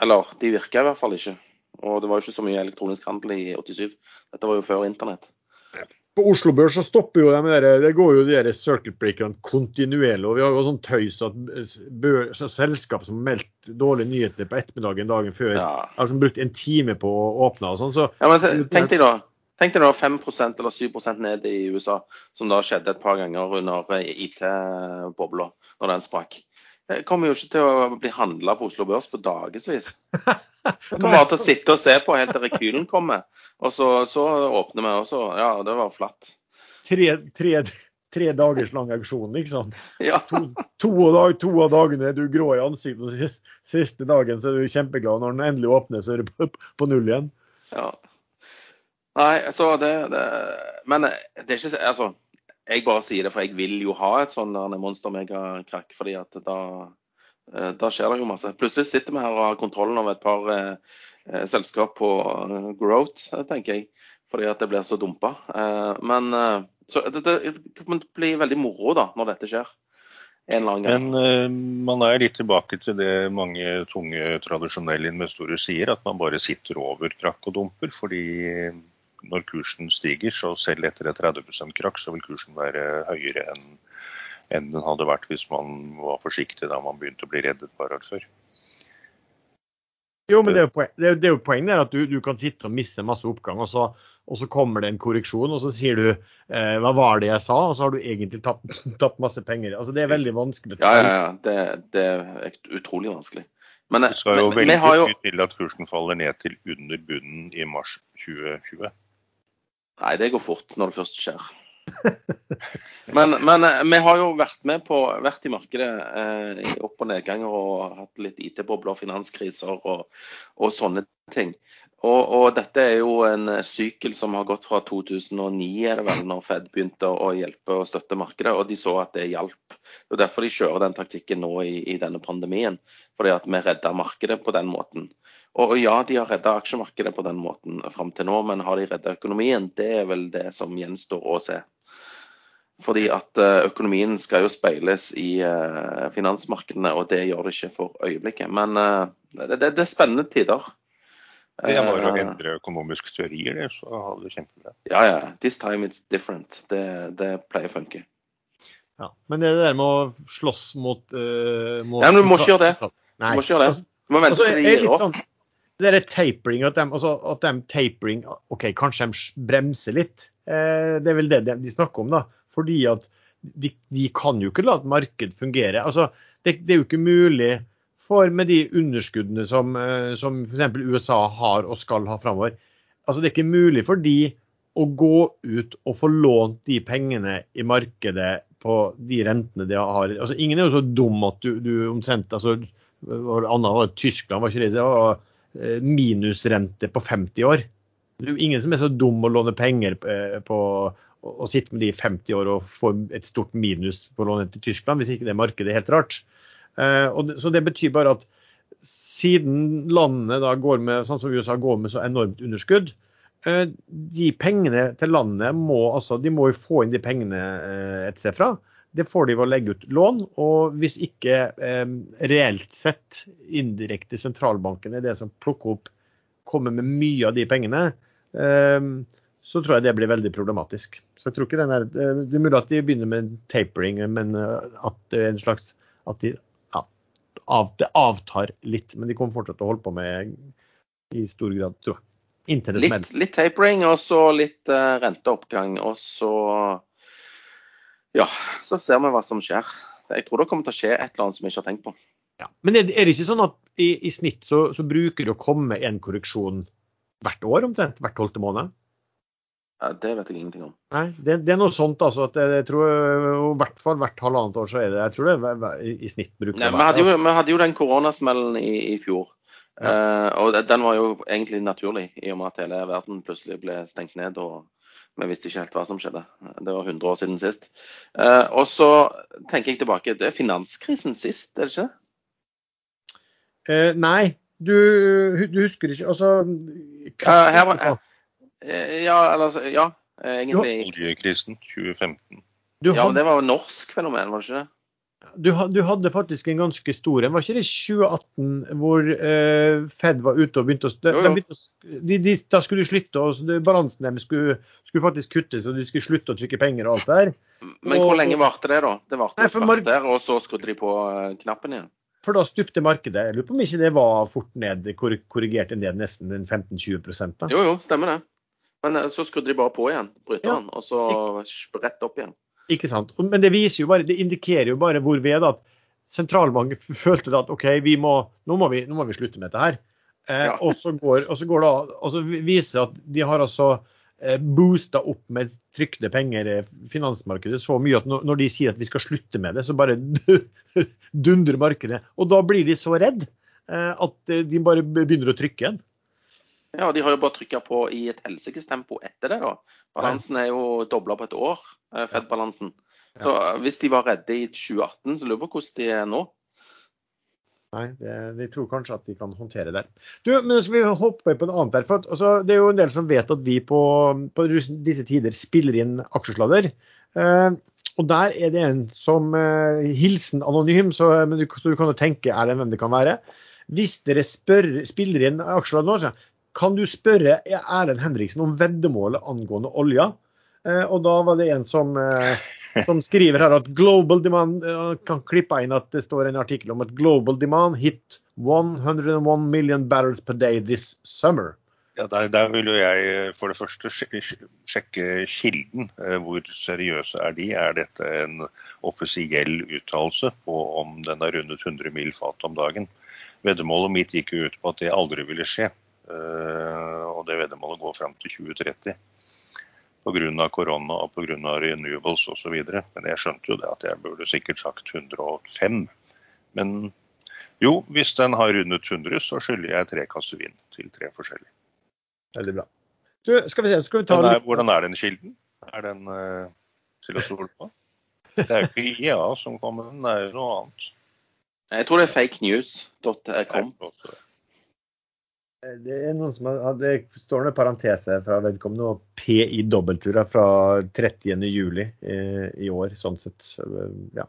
Eller de virka i hvert fall ikke. Og det var jo ikke så mye elektronisk handel i 87. Dette var jo før internett. På Oslo Børs så stopper jo de der, det går jo de der circuit breakerne kontinuerlig. og Vi har jo sånn tøys at så selskap som har meldt dårlige nyheter på ettermiddagen dagen før, ja. har liksom brukt en time på å åpne og sånn. Så, ja, men tenk deg da, Tenk deg da 5% eller 7% ned i USA, som da skjedde et par ganger under IT-bobla, når den sprakk. Det kommer jo ikke til å bli handla på Oslo Børs på dagevis. Vi kommer bare til å sitte og se på helt til rekylen kommer. Og så, så åpner vi, og så Ja, det var flatt. Tre, tre, tre dagers lang auksjon, liksom. Ja. To, to, dag, to, av dagene er du grå i ansiktet, og siste, siste dagen så er du kjempeglad. Når den endelig åpner, så er du på, på null igjen. Ja. Nei, så det, det, Men det er ikke Altså, jeg bare sier det, for jeg vil jo ha et sånn monster megakrakk. fordi at da, eh, da skjer det jo masse. Plutselig sitter vi her og har kontrollen over et par eh, eh selskap på eh, growth, tenker jeg. Fordi at det blir så dumpa. Eh, men så det, det, blir veldig moro da, når dette skjer. En annen gang. Men uh, man er litt tilbake til det mange tunge, tradisjonelle investorer sier, at man bare sitter over krakk og dumper. fordi når kursen stiger, så selv etter et 30% krakk, så vil kursen være høyere enn enn den hadde vært hvis man var forsiktig da man begynte å bli redd et par år før. Jo, men det er jo, poen, det er, jo poenget at du, du, kan sitte og miste masse oppgang, og så, og så, kommer det en korreksjon, og så sier du eh, hva var det jeg sa, og så har du egentlig tapt, tapt masse penger. Altså, Det er veldig vanskelig. Ja, ja, ja. Det, det er utrolig vanskelig. Men, det skal jo veldig jo... til at kursen faller ned til under bunnen i mars 2020. Nei, det går fort når det først skjer. men, men, eh, vi har jo vært med på, vært i markedet eh, i opp- og nedganger og hatt litt IT-bobler, finanskriser og, og, sånne ting. Og, og, dette er jo en sykkel som har gått fra 2009, er det vel, når Fed begynte å hjelpe og støtte markedet, og de så at det hjalp. Det er derfor de kjører den taktikken nå i, i denne pandemien. Fordi at vi redda markedet på den måten. Og ja, de har redda aksjemarkedet på den måten fram til nå, men har de redda økonomien? Det er vel det som gjenstår å se. Fordi at eh, økonomien skal jo speiles i eh, finansmarkedene, og det gjør det ikke for øyeblikket. Men eh, det, det, det er spennende tider. Det er bare å endre økonomiske teorier, det, så har du det kjempebra. Ja, ja. This time it's different. Det, det pleier å funke. Ja, men det der med å slåss mot, uh, mot Ja, men du må ikke gjøre det. Du må ikke gjøre det. Du må vente altså, til det gir opp. Sånn, det er tapering, at de, altså, at de tapering OK, kanskje de bremser litt. Eh, det er vel det de snakker om, da. Fordi at de, de kan jo ikke la et marked fungere. Altså, det, det, er jo ikke mulig for med de underskuddene som, eh, som f.eks. USA har og skal ha framover. Altså, det er ikke mulig for de å gå ut og få lånt de pengene i markedet på de rentene de har. Altså, ingen er jo så dum at du, du omtrent altså, Anna var Tyskland, var ikke det? det var minusrente på 50 år. Det er jo ingen som er så dum å låne penger eh, på å sitte med de i 50 år og få et stort minus på lånet til Tyskland, hvis ikke det markedet er helt rart. Eh, så Det betyr bare at siden landet da går med sånn som USA går med så enormt underskudd, de pengene til landet må altså, de må jo få inn de pengene et sted fra. Det får de ved å legge ut lån. Og hvis ikke eh, reelt sett indirekte sentralbanken er det som plukker opp, kommer med mye av de pengene, eh, så tror jeg det blir veldig problematisk. Så jeg tror ikke den er, eh, Det er mulig at de begynner med tapering, men eh, at det er en slags at de, ja, av, det avtar litt. Men de kommer fortsatt til å holde på med i stor grad, tror jeg. Litt, litt, tapering og så litt uh, renteoppgang. Og så ja, så ser vi hva som skjer. Jeg tror det kommer til å skje et eller annet som vi ikke har tenkt på. Ja. Men er det, er det ikke sånn at i, i snitt så, så, bruker det å komme en korreksjon hvert år omtrent. Hvert tolvte måned. Ja, det vet jeg ingenting om. Nei, det, det er noe sånt altså at jeg, jeg tror i hvert fall hvert halvannet år så er det Jeg tror det i, i snitt bruker Nei, det vi, hadde jo, vi hadde jo den koronasmellen i, i fjor. Eh, og den var jo egentlig naturlig, i og med at hele verden plutselig ble stengt ned. og vi visste ikke helt hva som skjedde. Det var 100 år siden sist. Eh, og så tenker jeg tilbake. Det er finanskrisen sist, er det ikke? Eh, nei, du, du husker ikke Altså Ja, her var- Eh, ja, eller altså, Ja, eh, egentlig. Oljekrisen 2015. du, Ja, men det var jo norsk fenomen, var det ikke det? Du, du hadde faktisk en ganske stor en. Var ikke det 2018 hvor eh, Fed var ute og begynte å, de, Jo, jo. begynte å de, de, Da skulle de slutte, og balansen deres skulle, skulle faktisk kuttes, og de skulle slutte å trykke penger og alt det der. Men Og- hvor lenge varte det, da? Det varte et kvarter, og så skrudde de på eh, knappen igjen. For da stupte markedet. Jeg lurer på om ikke det var fort ned, kor- korrigerte ned nesten 15-20 da. Jo, jo, stemmer det. Men eh, så skrudde de bare på igjen, bryteren, Ja. og så rett opp igjen. Ikke sant? Men det viser jo bare, det indikerer jo bare hvor ved at sentralbanken følte at OK, vi må, nå, må vi, nå må vi slutte med dette her. Eh, Ja. og, så går, og så går det og så viser at de har altså eh, boosta opp med trykte penger eh, finansmarkedet så mye at når, de sier at vi skal slutte med det, så bare dundrer markedet. Og da blir de så redd eh, at de bare begynner å trykke igjen. Ja, de har jo bare trykka på i et helsikes tempo etter det, da. Balansen er jo dobla på et år, eh, Fed-balansen. Så eh, hvis de var redde i 2018, så lurer jeg på hvordan de er nå. Nei, det, de tror kanskje at de kan håndtere det. Du, men så skal vi hoppe på en annen der. For at, altså, det er jo en del som vet at vi på, på disse tider spiller inn aksjesladder. Eh, og der er det en som eh, Hilsen anonym, så, men du, så du kan jo tenke er det hvem det kan være. Hvis dere spør, spiller inn aksjesladder nå, så kan du spørre Erlend Henriksen om veddemålet angående olja. Eh, og da var det en som eh, som skriver her at global demand eh, kan klippe inn at det står en artikkel om at global demand hit 101 million barrels per day this summer. Ja, der, der vil jo jeg for det første sjekke, kilden. Hvor seriøse er de? Er dette en offisiell uttalelse på om den har rundet 100 mil fat om dagen? Veddemålet mitt gikk jo ut på at det aldri ville skje. Eh, Og det veddemålet går fram til 2030. Pga. korona og pga. renewables osv. Men jeg skjønte jo det at jeg burde sikkert sagt 105. Men jo, hvis den har rundet 100, så skylder jeg tre kasser vin til tre forskjellige. Veldig bra. Du, skal vi se, skal vi ta er, hvordan er den kilden? Er den uh, til å stole på? Det er jo ikke IA som kommer, den er jo noe annet. Jeg tror det er fakenews.com. Det er noen som har, det står en parentese fra vedkommende og PIW fra 30. juli eh, i år, sånn sett. Eh, Ja.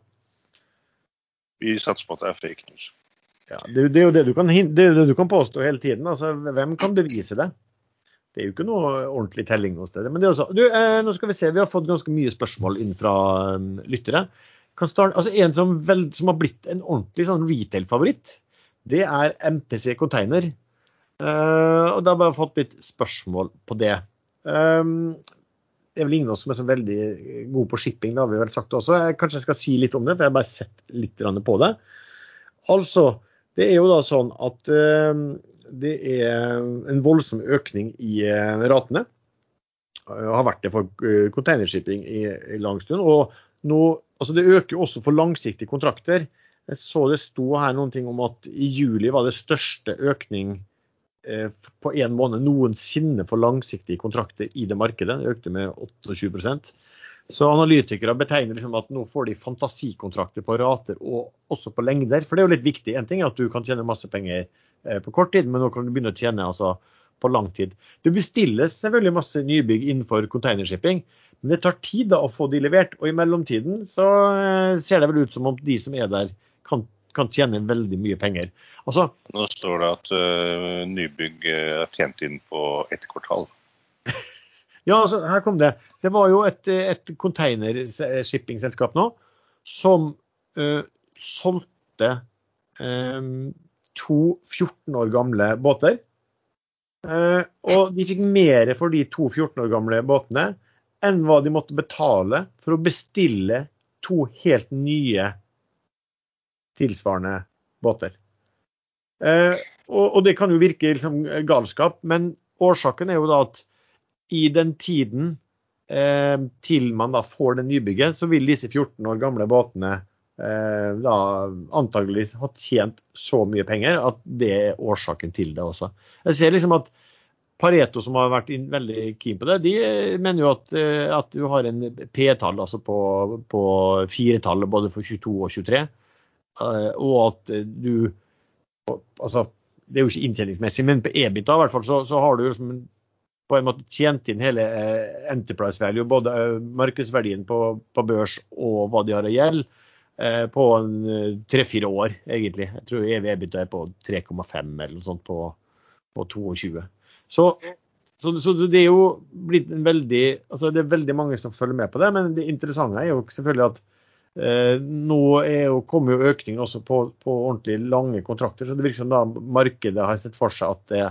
Vi satser på at det er fake news. Ja, det, det er jo det du, kan, det er det du kan påstå hele tiden. Altså, hvem kan bevise det? Det er jo ikke noe ordentlig telling hos sted. Men det er også, du, eh, nå skal vi se, vi har fått ganske mye spørsmål inn fra um, lyttere. Kan starte, altså En som, vel, som har blitt en ordentlig sånn retail-favoritt, det er MPC Container. Eh, og da har jeg fått litt spørsmål på det. Um, det er vel ingen av oss som er så veldig gode på shipping, det har vi vel sagt også. Jeg, kanskje jeg skal si litt om det, for jeg har bare sett litt på det. Altså, det er jo da sånn at uh, det er en voldsom økning i uh, ratene. Uh, har vært det for eh, containershipping i, i lang stund. Og nå, altså det øker jo også for langsiktige kontrakter. Jeg så det sto her noen ting om at i juli var det største økning eh, på én måned noensinne for langsiktige kontrakter i det markedet. Det økte med 28% Så analytikere betegner liksom at nå får de fantasikontrakter på rater og også på lengder. For det er jo litt viktig. En ting er at du kan tjene masse penger eh, på kort tid, men nå kan du begynne å tjene altså, på lang tid. Det bestilles selvfølgelig masse nybygg innenfor containershipping, men det tar tid da å få de levert. Og i mellomtiden så eh, ser det vel ut som om de som er der, kan, kan tjene veldig mye penger. Altså, Nå står det at uh, nybygg eh, er tjent inn på ett kvartal. Ja, altså, her kom det. Det var jo et, et containershippingselskap nå som uh, solgte um, to 14 år gamle båter. Uh, og de fikk mer for de to 14 år gamle båtene enn hva de måtte betale for å bestille to helt nye tilsvarende båter. Eh, og, det kan jo virke liksom galskap, men årsaken er jo da at i den tiden eh, til man da får det nybygget, så vil disse 14 år gamle båtene eh, da antageligvis ha tjent så mye penger at det er årsaken til det også. Jeg ser liksom at Pareto, som har vært veldig keen på det, de mener jo at, at du har en P-tall altså på, på firetallet både for 22 og 23. eh, Og at du altså, Det er jo ikke inntjeningsmessig, men på EBITDA i hvert fall, så, så har du liksom på en måte tjent inn hele eh, enterprise value, både eh, markedsverdien på, på børs og hva de har å gjelde, eh, på tre-fire år, egentlig. Jeg tror EV EBITDA er på 3,5 eller noe sånt på, på 22. Så, så, så, det er jo blitt en veldig altså Det er veldig mange som følger med på det, men det interessante er jo selvfølgelig at nå er jo, kommer jo økningen også på, på, ordentlig lange kontrakter. Så det virker som da markedet har sett for seg at det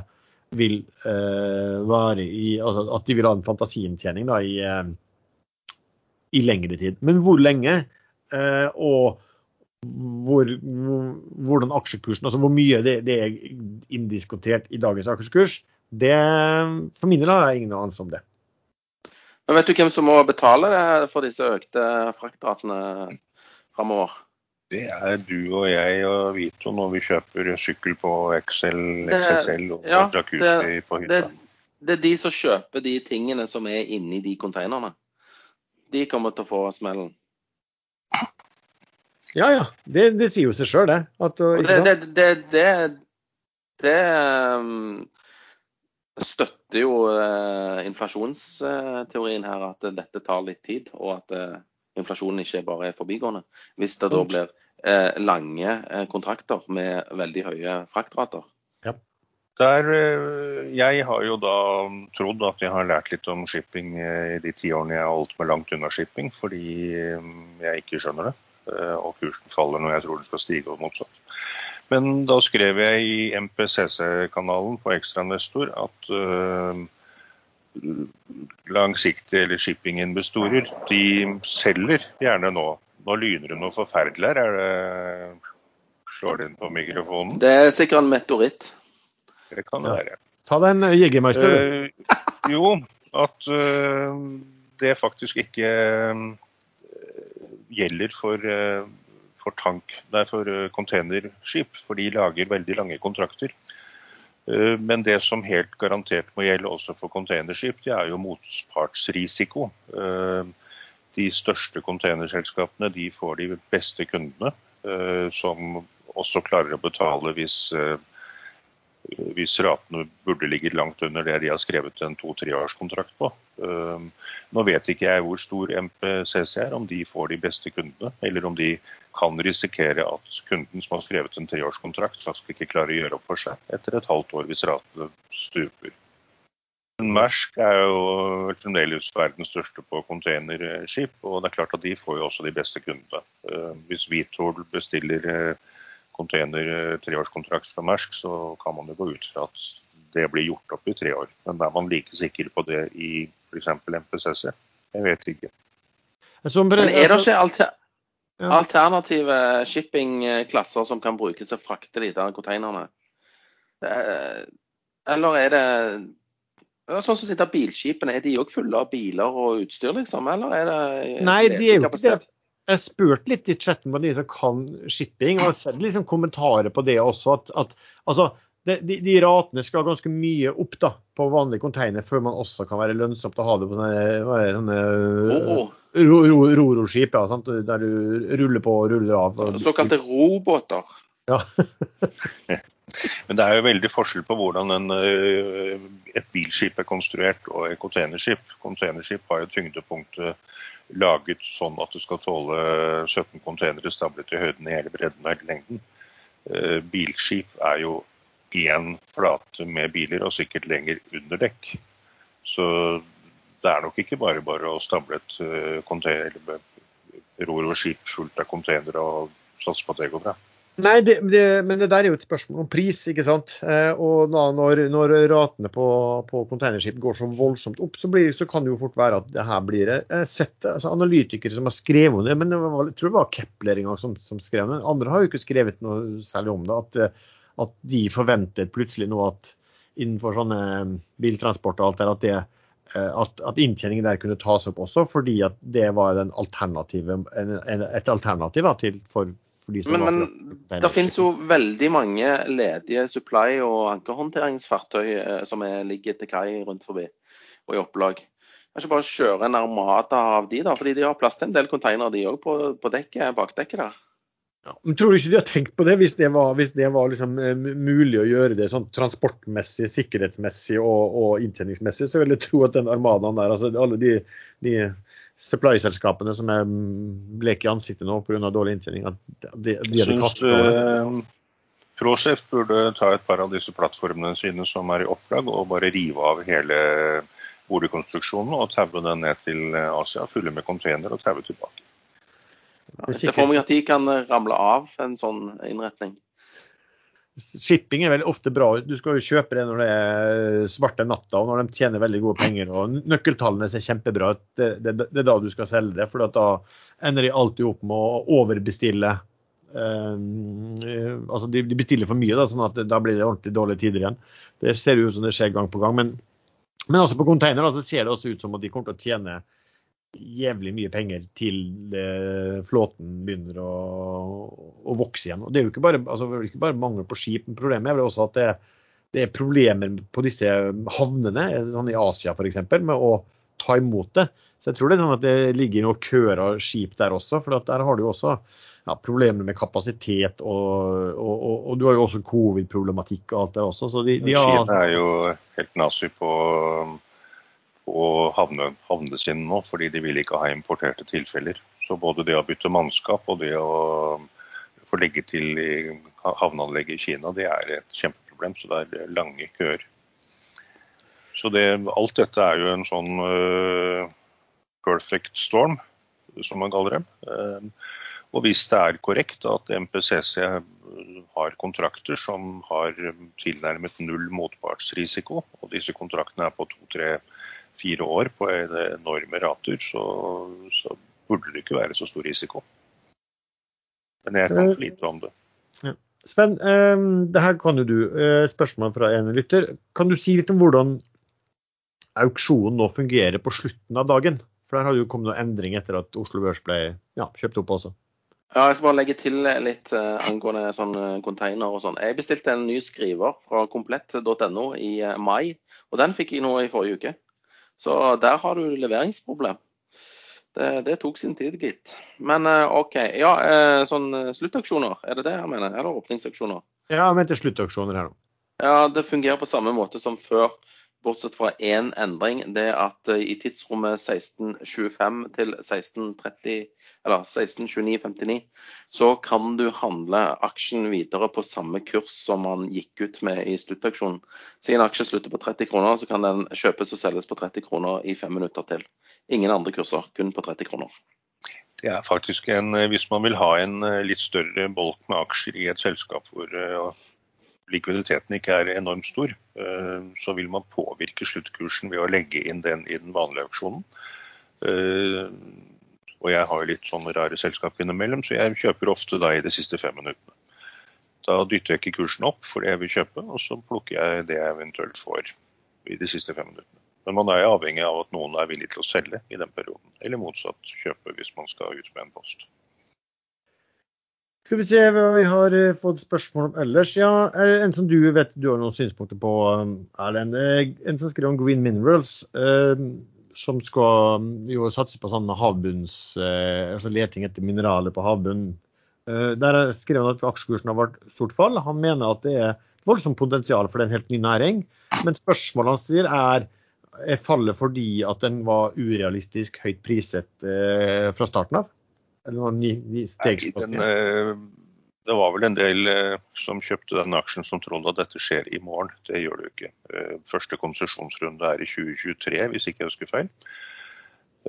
vil eh, være i altså At de vil ha en fantasiinntjening da i, eh, i lengre tid. Men hvor lenge? Eh, og hvor, hvordan aksjekursen, altså hvor mye det, det er indiskutert i dagens aksjekurs, det, for min del har jeg ingen anelse om det. Men Vet du hvem som må betale for disse økte fraktratene framover? Det er du og jeg og Vito når vi kjøper sykkel på XL, XXL og ja, jacuzzi det, på hytta. Det, det er de som kjøper de tingene som er inni de konteinerne. De kommer til å få smellen. Ja ja, det, det sier jo seg sjøl, det. At, det, det, det, det, det um, støtter jo eh, inflasjonsteorien her, at dette tar litt tid. Og at eh, inflasjonen ikke bare er forbigående. Hvis det da blir eh, lange kontrakter med veldig høye fraktrater. Der, eh, jeg har jo da trodd at jeg har lært litt om shipping i de ti årene jeg har holdt meg langt unna shipping, fordi jeg ikke skjønner det. Og kursen faller når jeg tror den skal stige og motsatt. Men da skrev jeg i MPCC-kanalen på Ekstrainvestor at eh, langsiktige eller shippinginvestorer de selger gjerne nå. Nå lyner det noe forferdelig her. Er det Slår det inn på mikrofonen? Det er sikkert en meteoritt. Det kan det Ja. være. Ta deg en Jegermeister, du. Uh, jo, at uh, det faktisk ikke uh, gjelder for, for tank, nei, for eh, containerskip. For de lager veldig lange kontrakter. Eh, Men det som helt garantert må gjelde også for containerskip, det er jo motpartsrisiko. Eh, De største containerselskapene de får de beste kundene, som også klarer å betale hvis eh, hvis ratene burde ligge langt under det de har skrevet en to-treårskontrakt på. Um, Nå vet ikke jeg hvor stor MPCC er, om de får de beste kundene, eller om de kan risikere at kunden som har skrevet en treårskontrakt, faktisk ikke klarer å gjøre opp for seg etter et halvt år hvis ratene stuper. Mersk er jo fremdeles verdens største på containerskip, og det er klart at de får jo også de beste kundene. Uh, Hvis Vitol bestiller uh, container eh, treårskontrakt fra Mersk, så kan man jo gå ut fra at det blir gjort opp i tre år. Men er man like sikker på det i f.eks. MPCC? Jeg vet ikke. Men er det altså- ikke alter Ja. alternative shippingklasser som kan brukes til å frakte de der containerne? Eller er det Sånn som de der bilskipene, er de òg fulle av biler og utstyr, liksom? Eller er det Nei, de er jo ikke det. Jeg spurte litt i chatten på de som kan shipping, og har sett liksom kommentarer på det også. at, at altså, de, de, de ratene skal ganske mye opp da, på vanlig container før man også kan være lønnsomt å ha det på sånne, sånne Roro. ro- ro- ja, der du ruller på og ruller av. og- Såkalte robåter. Ja. Men det er jo veldig forskjell på hvordan en, øh, et bilskip er konstruert og et containerskip. Containerskip har jo tyngdepunktet laget sånn at det skal tåle 17 containere stablet i høyden i hele bredden og hele lengden. Eh, Bilskip er jo én flate med biler, og sikkert lenger under dekk. Så det er nok ikke bare bare å stable et eh, container, ror-og-skip fullt av containere og satse på at det går bra. Nei, det, det, men det der er jo et spørsmål om pris, ikke sant. Eh, og da, når, når ratene på, på containerskip går så voldsomt opp, så, blir, så kan det jo fort være at det her blir Jeg har sett altså, analytikere som har skrevet om det, men det var, jeg tror det var Kepler en gang som, som skrev det. Andre har jo ikke skrevet noe særlig om det. At, eh, at de forventet plutselig nå at innenfor sånne biltransport og alt der, at, det, eh, at, at inntjeningen der kunne tas opp også, fordi at det var alternative, en, en, et alternativ da, til, for, Men, men det finnes jo veldig mange ledige supply- og ankerhåndteringsfartøy eh, som er, ligger til kai rundt forbi og i opplag. Kanskje bare kjøre en armada av de, da, fordi de har plass til en del containere de òg på, på dekket, bakdekket der. Ja, men Tror du ikke de har tenkt på det, hvis det var, hvis det var liksom, eh, mulig å gjøre det sånn transportmessig, sikkerhetsmessig og, og inntjeningsmessig, så vil jeg tro at den armadaen der, altså alle de, de supply-selskapene som er bleke i ansiktet nå pga. dårlig inntjening, at de, de syns kastet eh, Prosef burde ta et par av disse plattformene sine som er i opplag, og bare rive av hele boligkonstruksjonen og taue den ned til Asia, fylle med container og taue tilbake. Jeg ser for meg at de kan ramle av en sånn innretning. Shipping er veldig ofte bra. Du skal jo kjøpe det når det er svarte natta og når de tjener veldig gode penger. og Nøkkeltallene ser kjempebra ut. Det, det, det er da du skal selge det. For da ender de alltid opp med å overbestille. Eh, altså de, de bestiller for mye, da, sånn at da blir det ordentlig dårlige tider igjen. Det ser jo ut som det skjer gang på gang. Men, men også på container så ser det også ut som at de kommer til å tjene jævlig mye penger til eh, flåten begynner å, å vokse igjen. Og Det er jo ikke bare, altså, det ikke bare mangel på skip, men problemet er vel også at det, det er problemer på disse havnene, sånn i Asia f.eks., med å ta imot det. Så jeg tror det er sånn at det ligger noen køer av skip der også, for der har du jo også ja, problemer med kapasitet, og, og, og, og du har jo også covid-problematikk og alt der også. Så de, de har, Kina er jo helt nazi på, på havne, havnene nå, fordi de vil ikke ha importerte tilfeller. Så både det å bytte mannskap og det å få legge til i havneanlegget i Kina, det er et kjempeproblem. Så det er lange køer. Så det, alt dette er jo en sånn uh, perfect storm, som man kaller det. Uh, og hvis det er korrekt at MPCC har kontrakter som har tilnærmet null motpartsrisiko, og disse kontraktene er på to, tre, fire år på en enorme rater, så, så burde det ikke være så stor risiko. Men jeg kan for lite om det. Ja. Sven, eh, det her kan jo du. Eh, Et spørsmål fra en lytter. Kan du si litt om hvordan auksjonen nå fungerer på slutten av dagen? For der har det jo kommet noen endring etter at Oslo Børs ble ja, kjøpt opp også. Ja, Jeg skal bare legge til litt uh, angående sånn container og sånn. Jeg bestilte en ny skriver fra komplett.no i uh, mai, og den fikk jeg nå i forrige uke. Så der har du leveringsproblem. Det, det tok sin tid, gitt. Men uh, OK. Ja, sånn sluttaksjoner, er det det jeg mener? Eller åpningsaksjoner? Ja, jeg mente sluttaksjoner her nå. Ja, det fungerer på samme måte som før. Bortsett fra én endring, det er at i tidsrommet 1625 til 1630, eller 1629,59, så kan du handle aksjen videre på samme kurs som man gikk ut med i sluttaksjonen. Så en aksje slutter på 30 kroner, så kan den kjøpes og selges på 30 kroner i fem minutter til. Ingen andre kurser, kun på 30 kroner. Det er faktisk en, Hvis man vil ha en litt større bolk med aksjer i et selskap hvor likviditeten ikke er enormt stor, så vil man påvirke sluttkursen ved å legge inn den i den vanlige auksjonen. Og jeg har litt sånne rare selskap innimellom, så jeg kjøper ofte da i de siste fem minuttene. Da dytter jeg ikke kursen opp for det jeg vil kjøpe, og så plukker jeg det jeg eventuelt får i de siste fem minuttene. Men man er avhengig av at noen er villig til å selge i den perioden, eller motsatt kjøpe hvis man skal ut med en post. Skal vi se hva vi har fått spørsmål om ellers. Ja, En som du vet du har noen synspunkter på, Erlend. En som skriver om Green Minerals, som skal jo satse på sånn havbunns, altså leting etter mineraler på havbunnen. Der skrev han at aksjekursen har vært stort fall. Han mener at det er voldsomt potensial for det en helt ny næring. Men spørsmålet han sier er er fallet fordi at den var urealistisk høyt priset fra starten av? Eller ny, ny Nei, den, det var vel en del som kjøpte den aksjen som trodde at dette skjer i morgen. Det gjør det jo ikke. Første konsesjonsrunde er i 2023, hvis ikke jeg husker feil.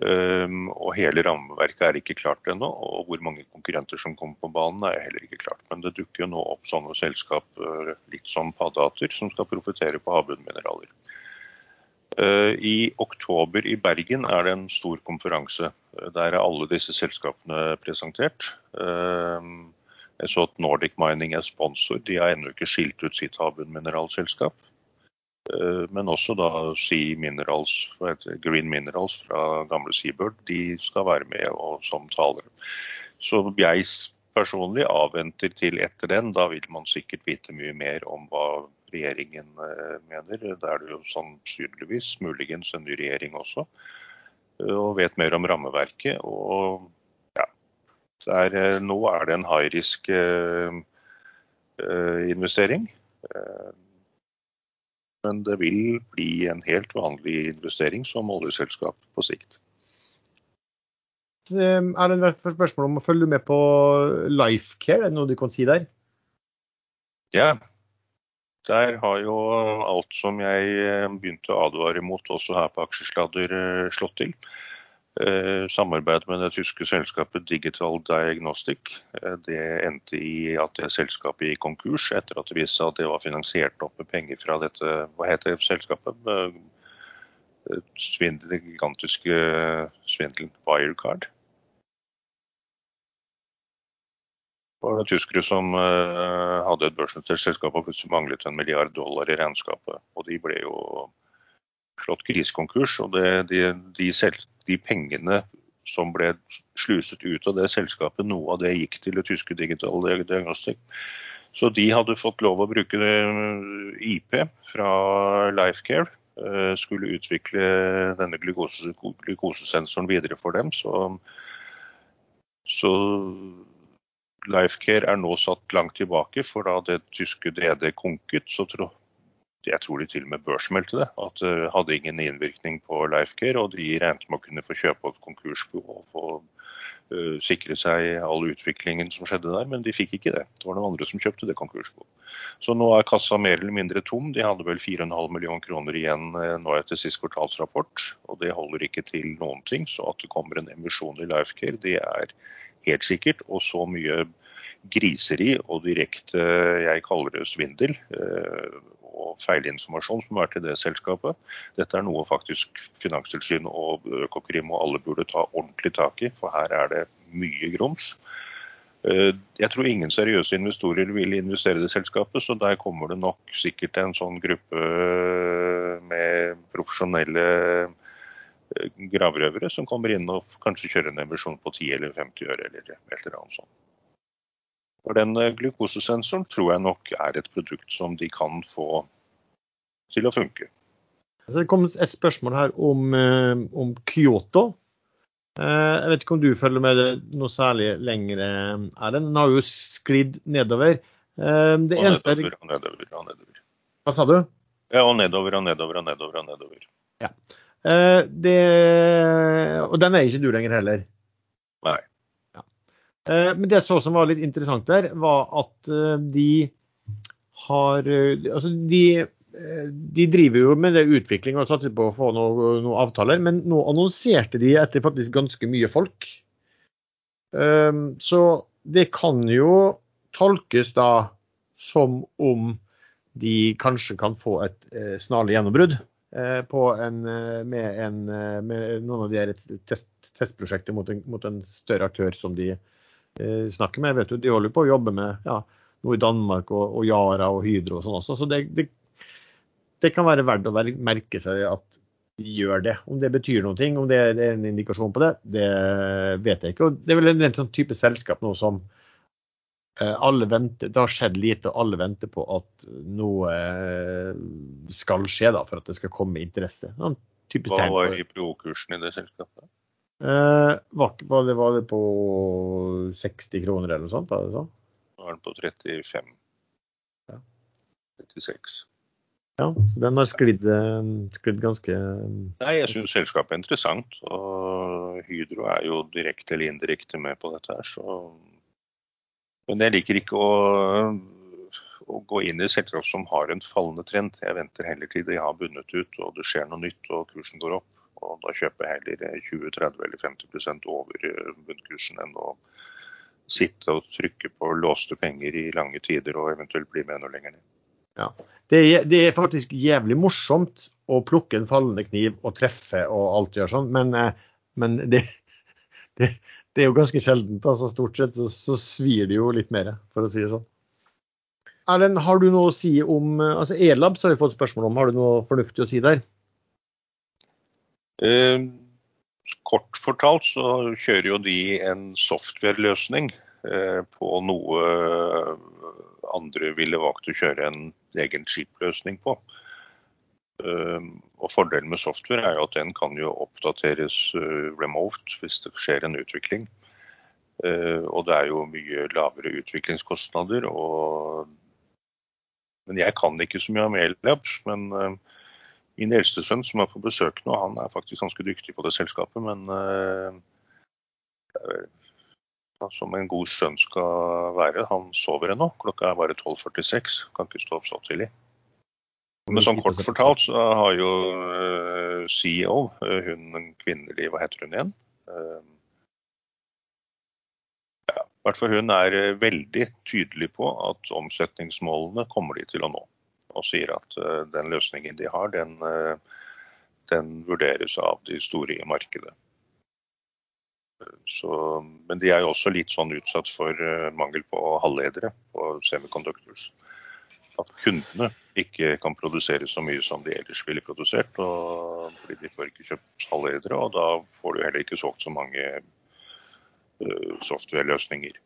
Og hele rammeverket er ikke klart ennå. Og hvor mange konkurrenter som kommer på banen er heller ikke klart. Men det dukker jo nå opp sånne selskap litt som paddehatter, som skal profitere på havbunnmineraler. I oktober i Bergen er det en stor konferanse. Der er alle disse selskapene presentert. Jeg så at Nordic Mining er sponsor. De har ennå ikke skilt ut sitt havbunnmineralselskap. Eh, men også da Sea Minerals, Green Minerals fra gamle Seabird, de skal være med som talere. Så jeg personlig avventer til etter den. Da vil man sikkert vite mye mer om hva regjeringen eh, mener. Da er det jo sannsynligvis muligens en ny regjering også. eh, Og vet mer om rammeverket. Og ja, der, eh, nå er det en high risk eh, investering. Men det vil bli en helt vanlig investering som oljeselskap på sikt. Er det et spørsmål om å følge med på Lifecare. Er det noe du kan si der? Ja, der har jo alt som jeg eh, begynte å advare mot også her på Aksjesladder eh, slått til. Samarbeidet Samarbeid med det tyske selskapet Digital Diagnostic. eh, Det endte i at det selskapet gikk konkurs etter at det viste seg at det var finansiert opp med penger fra dette hva heter selskapet? Eh, Svindel, det gigantiske svindelen Wirecard. Var det tyskere som uh, hadde et børsnotert selskap og plutselig manglet en milliard dollar i regnskapet. Og de ble jo slått grisekonkurs. Og det, de, de, selv, de pengene som ble sluset ut av det selskapet, noe av det gikk til det tyske Digital Diagnostic. Så de hadde fått lov å bruke IP fra Lifecare. eh, Skulle utvikle denne glukose, glukosesensoren videre for dem. Så, så Lifecare er nå satt langt tilbake, for da det tyske DD konket, så tro, jeg tror de til og med børsmeldte det. At det hadde ingen innvirkning på Lifecare, og de regnet med å kunne få kjøpe et konkursbo og få uh, sikre seg all utviklingen som skjedde der, men de fikk ikke det. Det var noen andre som kjøpte det konkursboet. Så nå er kassa mer eller mindre tom. De hadde vel 4,5 millioner kroner igjen uh, nå etter sist kvartalsrapport, og det holder ikke til noen ting. Så at det kommer en emisjon i Lifecare, det er helt sikkert. Og så mye griseri og direkte, jeg kaller det svindel, og feilinformasjon som har vært i det selskapet. Dette er noe faktisk Finanstilsynet og Økokrim og alle burde ta ordentlig tak i, for her er det mye grums. Jeg tror ingen seriøse investorer vil investere i det selskapet, så der kommer det nok sikkert en sånn gruppe med profesjonelle gravrøvere som kommer inn og kanskje kjører en emisjon på 10 eller 50 øre eller et eller annet sånt. For den glukosesensoren tror jeg nok er et produkt som de kan få til å funke. Så det kom et spørsmål her om, om Kyoto. Jeg vet ikke om du følger med det noe særlig lenger, Erlend. Den har jo sklidd nedover. Det og nedover og nedover og nedover. Hva sa du? Ja, og nedover og nedover og nedover. og nedover. Ja. Det, og den er ikke du lenger heller? Nei. Men det jeg så som var litt interessant der, var at de har Altså, de, de driver jo med det utvikling og satser på å få noen noe avtaler, men nå annonserte de etter faktisk ganske mye folk. Så det kan jo tolkes da som om de kanskje kan få et snarlig gjennombrudd på en, med, en, med noen av de her test, testprosjekter mot mot en større aktør som de snakker med. Vet du, de holder på å jobbe med ja, noe i Danmark og, og Yara og Hydro og sånn også. Så det, det, det, kan være verdt å merke seg at de gjør det. Om det betyr noe, om det er en indikasjon på det, det vet jeg ikke. Og det er vel en sånn type selskap nå som alle venter, Det har skjedd lite, og alle venter på at noe skal skje da, for at det skal komme interesse. Sånn Hva var IPO-kursen i det selskapet? Uh, var, var, det, var, det, på 60 kroner eller noe sånt? Det sånn? Nå er den på 35. Ja. 36. Ja, så den har sklidd, sklidd ganske Nei, jeg syns selskapet er interessant. Og Hydro er jo direkte eller indirekte med på dette her, så Men jeg liker ikke å, å gå inn i selskap som har en fallende trend. Jeg venter heller til de har bundet ut og det skjer noe nytt og kursen går opp. Og da kjøper jeg heller 20-30 eller 50 over bunnkursen enn å sitte og trykke på låste penger i lange tider og eventuelt bli med noe lenger ned. Ja. Det, er, det er faktisk jævlig morsomt å plukke en fallende kniv og treffe og alt gjør sånn, men, men det, det, det, er jo ganske sjeldent. altså Stort sett så, så svir det jo litt mer, for å si det sånn. Erlend, har du noe å si om altså Elabs har vi fått spørsmål om. Har du noe fornuftig å si der? Eh, kort fortalt så kjører jo de en software-løsning eh, på noe andre ville valgt å kjøre en egen chip-løsning på. Eh, og Fordelen med software er jo at den kan jo oppdateres eh, remote hvis det skjer en utvikling. Eh, og det er jo mye lavere utviklingskostnader. Og... Men jeg kan ikke så mye om Elabs. Men min eldste sønn som er på besøk nå, han er faktisk ganske dyktig på det selskapet. Men som en god sønn skal være, han sover ennå. Klokka er bare 12.46. Kan ikke stå opp så tidlig. Men sånn kort fortalt så har jo uh, CEO, hun hun kvinnelig, hva heter hun igjen? Uh, ja, hvert fall hun er veldig tydelig på at omsetningsmålene kommer de til å nå. Og sier at den løsningen de har, den, den, vurderes av de store i markedet. Så, men de er jo også litt sånn utsatt for mangel på halvledere på semiconductors at kundene ikke kan produsere så mye som de ellers ville produsert. Og, fordi de får ikke kjøpt halvledere, og da får du heller ikke solgt så mange uh, software-løsninger.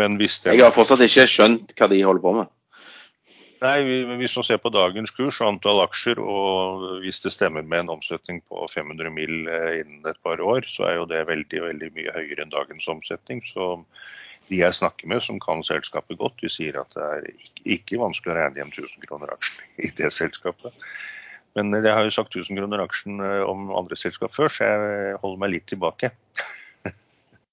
Men hvis det... Jeg har fortsatt ikke skjønt hva de holder på med. Nei, Hvis man ser på dagens kurs og antall aksjer, og hvis det stemmer med en omsetning på 500 mill. Eh, innen et par år, så er jo det veldig veldig mye høyere enn dagens omsetning. Så de jeg snakker med som kan selskapet godt, de sier at det er ikke, ikke vanskelig å regne hjem 1000 kroner aksjen i det selskapet. Men jeg har jo sagt 1000 kroner aksjen eh, om andre selskap før, så jeg holder meg litt tilbake.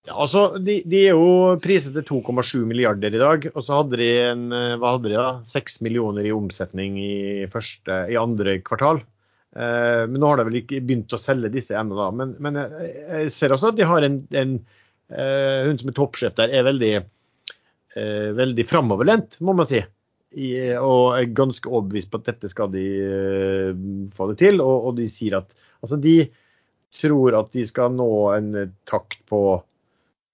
Ja, altså, de, de, er jo priset til 2,7 milliarder i dag. Og så hadde de en, eh, hva hadde de da? 6 millioner i omsetning i, første, i andre kvartal. Eh, men nå har de vel ikke begynt å selge disse ennå, da. Men, men, jeg ser også at de har en, en Eh, hun som er toppsjef der, er veldig, eh, veldig framoverlent, må man si. I, og er ganske overbevist på at dette skal de få det til. Og, og, de sier at altså de tror at de skal nå en takt på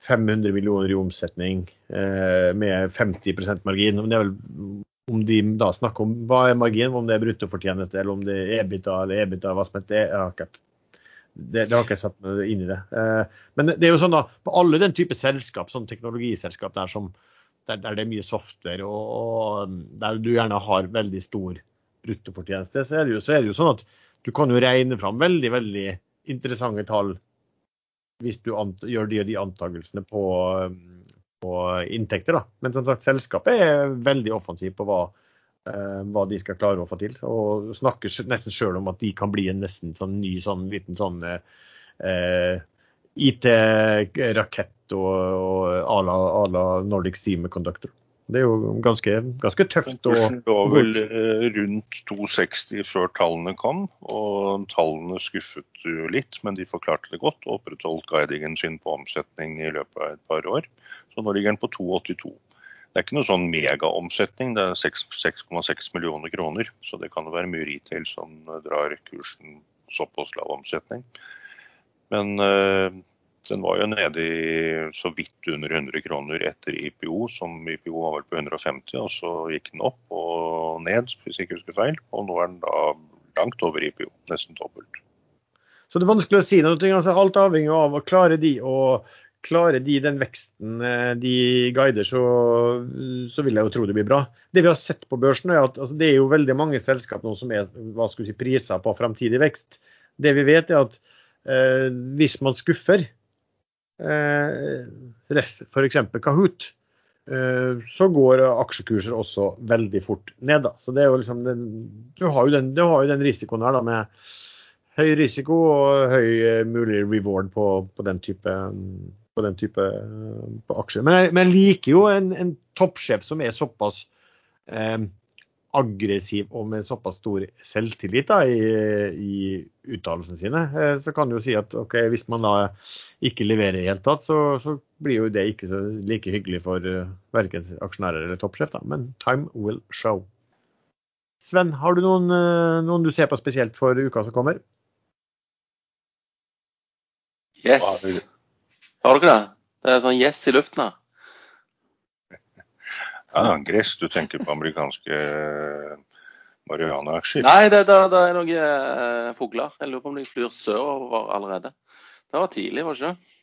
500 millioner i omsetning eh, med 50 margin. Om, vel, om de da snakker om hva er margin, om det er bruttofortjeneste eller om det er EBITDA eller EBITDA, hva som heter, jeg har ikke det, det, har ikke jeg satt meg inn i det. Eh, men det er jo sånn da, på alle den type selskap, sånn teknologiselskap der, som, der, der det er mye software og, og, der du gjerne har veldig stor bruttofortjeneste, så er, jo, så er det jo sånn at du kan jo regne fram veldig veldig interessante tall hvis du gjør de og de antakelsene på, på inntekter. da. Men som sagt, selskapet er veldig offensivt på hva Eh, hva de skal klare å få til. Og snakker nesten sjøl om at de kan bli en nesten sånn ny sånn liten sånn eh, IT-rakett og, à la Nordic Semiconductor. Det er jo ganske, ganske tøft. Kursen lå vel eh, rundt 2,60 før tallene kom, og tallene skuffet litt, men de forklarte det godt og opprettholdt guidingen sin på omsetning i løpet av et par år. Så nå ligger den på 2,82. Det er ikke noe sånn megaomsetning, det er 6,6 millioner kroner. Så det kan jo være mye retail som drar kursen såpass lav omsetning. Men øh, den var jo nede i så vidt under 100 kroner etter IPO, som IPO var vel på 150, og så gikk den opp og ned, hvis jeg ikke husker feil. Og nå er den da langt over IPO, nesten dobbelt. Så det er vanskelig å si noe. Altså, alt avhenger av å klare de å Klarer de den veksten eh, de guider, så, så, vil jeg jo tro det blir bra. Det vi har sett på børsen, er at altså, det er jo veldig mange selskap nå som er hva skal vi si, priser på framtidig vekst. Det vi vet, er at eh, hvis man skuffer, eh, f.eks. Kahoot, eh, så går aksjekurser også veldig fort ned. Da. Så det er jo liksom den, du, har jo den, du har jo den risikoen her da, med høy risiko og høy eh, mulig reward på, på den type på den type på aksjer. Men jeg, men jeg, liker jo en, en toppsjef som er såpass eh, aggressiv og med såpass stor selvtillit da, i, i uttalelsene sine. Eh, så kan du jo si at okay, hvis man da ikke leverer i det hele tatt, så, så, blir jo det ikke så like hyggelig for uh, verken aksjonærer eller toppsjef. Da. Men time will show. Sven, har du noen, uh, noen du ser på spesielt for uka som kommer? Yes. Har dere det? Det er sånn yes i luften her. Ja, gress. Du tenker på amerikanske marihuanaaksjer? Nei, det, det, det er noen eh, fugler. Jeg lurer på om de flyr sørover allerede. Det var tidlig, var det ikke?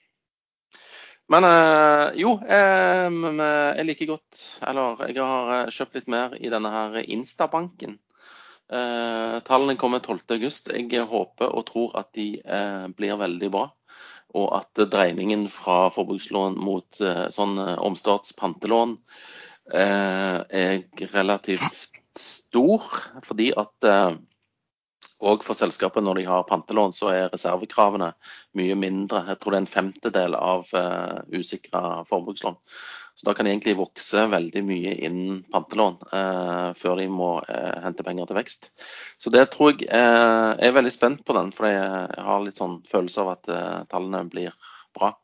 Men eh, jo, eh, jeg liker godt Eller jeg har eh, kjøpt litt mer i denne her Instabanken. Eh, tallene kommer 12.8. Jeg håper og tror at de eh, blir veldig bra. Og at dreiningen fra forbrukslån mot eh, sånn omstartspantelån er relativt stor. Fordi at òg for selskapet når de har pantelån, så er reservekravene mye mindre. Jeg tror det er en femtedel av uh, usikra forbrukslån. Så da kan de egentlig vokse veldig mye innen pantelån uh, før de må uh, hente penger til vekst. Så det tror jeg uh, Jeg er veldig spent på den, for jeg har litt sånn følelse av at tallene blir bra.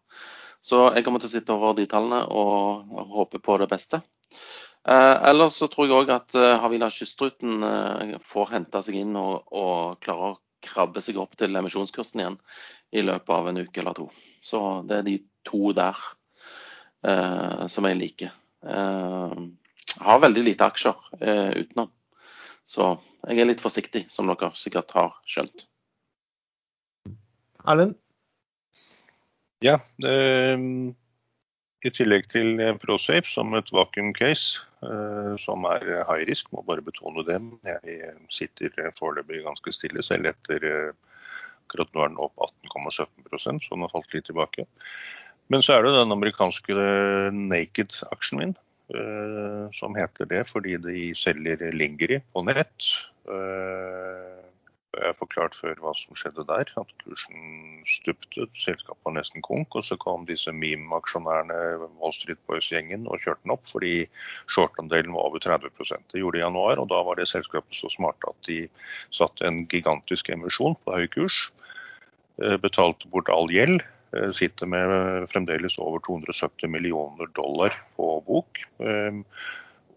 Så jeg kommer til å sitte over de tallene og håpe på det beste. Eh, ellers så tror jeg òg at eh, Havila Kystruten eh, får henta seg inn og, og klarer å krabbe seg opp til emisjonskursen igjen i løpet av en uke eller to. Så det er de to der eh, som jeg liker. Eh, har veldig lite aksjer eh, utenom. Så jeg er litt forsiktig, som dere sikkert har skjønt. Erlend? Ja, det, i tillegg til ProSafe som et vacuum case, Eh, som er high risk, må bare betone det. Jeg sitter foreløpig ganske stille, selv etter eh, akkurat nå er den opp 18,17 så den har falt litt tilbake. Men så er det den amerikanske Naked-aksjen min, eh, som heter det fordi de selger Lingeri på nett. Jeg forklart før hva som skjedde der. At kursen stupte, selskapet var nesten konk. Og så kom disse meme-aksjonærene, Wall Street Boys-gjengen, og kjørte den opp fordi short-andelen var over 30 Det gjorde de i januar, og da var det selskapet så smarte at de satte en gigantisk emisjon på høy kurs. Eh, betalte bort all gjeld. Eh, sitter med fremdeles over 270 millioner dollar på bok.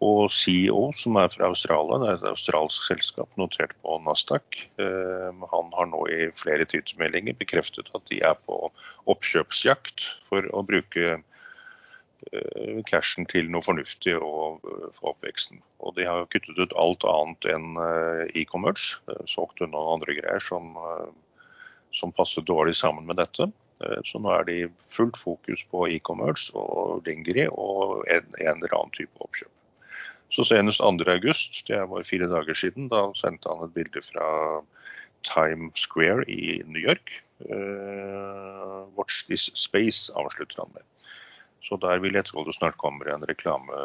Eh, og CEO, som er fra Australia, det er et australsk selskap notert på Nasdaq. Eh, han har nå i flere tidsmeldinger bekreftet at de er på oppkjøpsjakt for å bruke eh, cashen til noe fornuftig og for få oppveksten. Og de har kuttet ut alt annet enn e-commerce. Solgt unna andre greier som, som passer dårlig sammen med dette. Så nå er de fullt fokus på e-commerce og Lingeri og en, en eller annen type oppkjøp. Så senest 2.8, det var fire dager siden, da sendte han et bilde fra Times Square i New York. Uh, Watch this space, avslutter han med. Så der vil jeg tro det snart kommer en reklame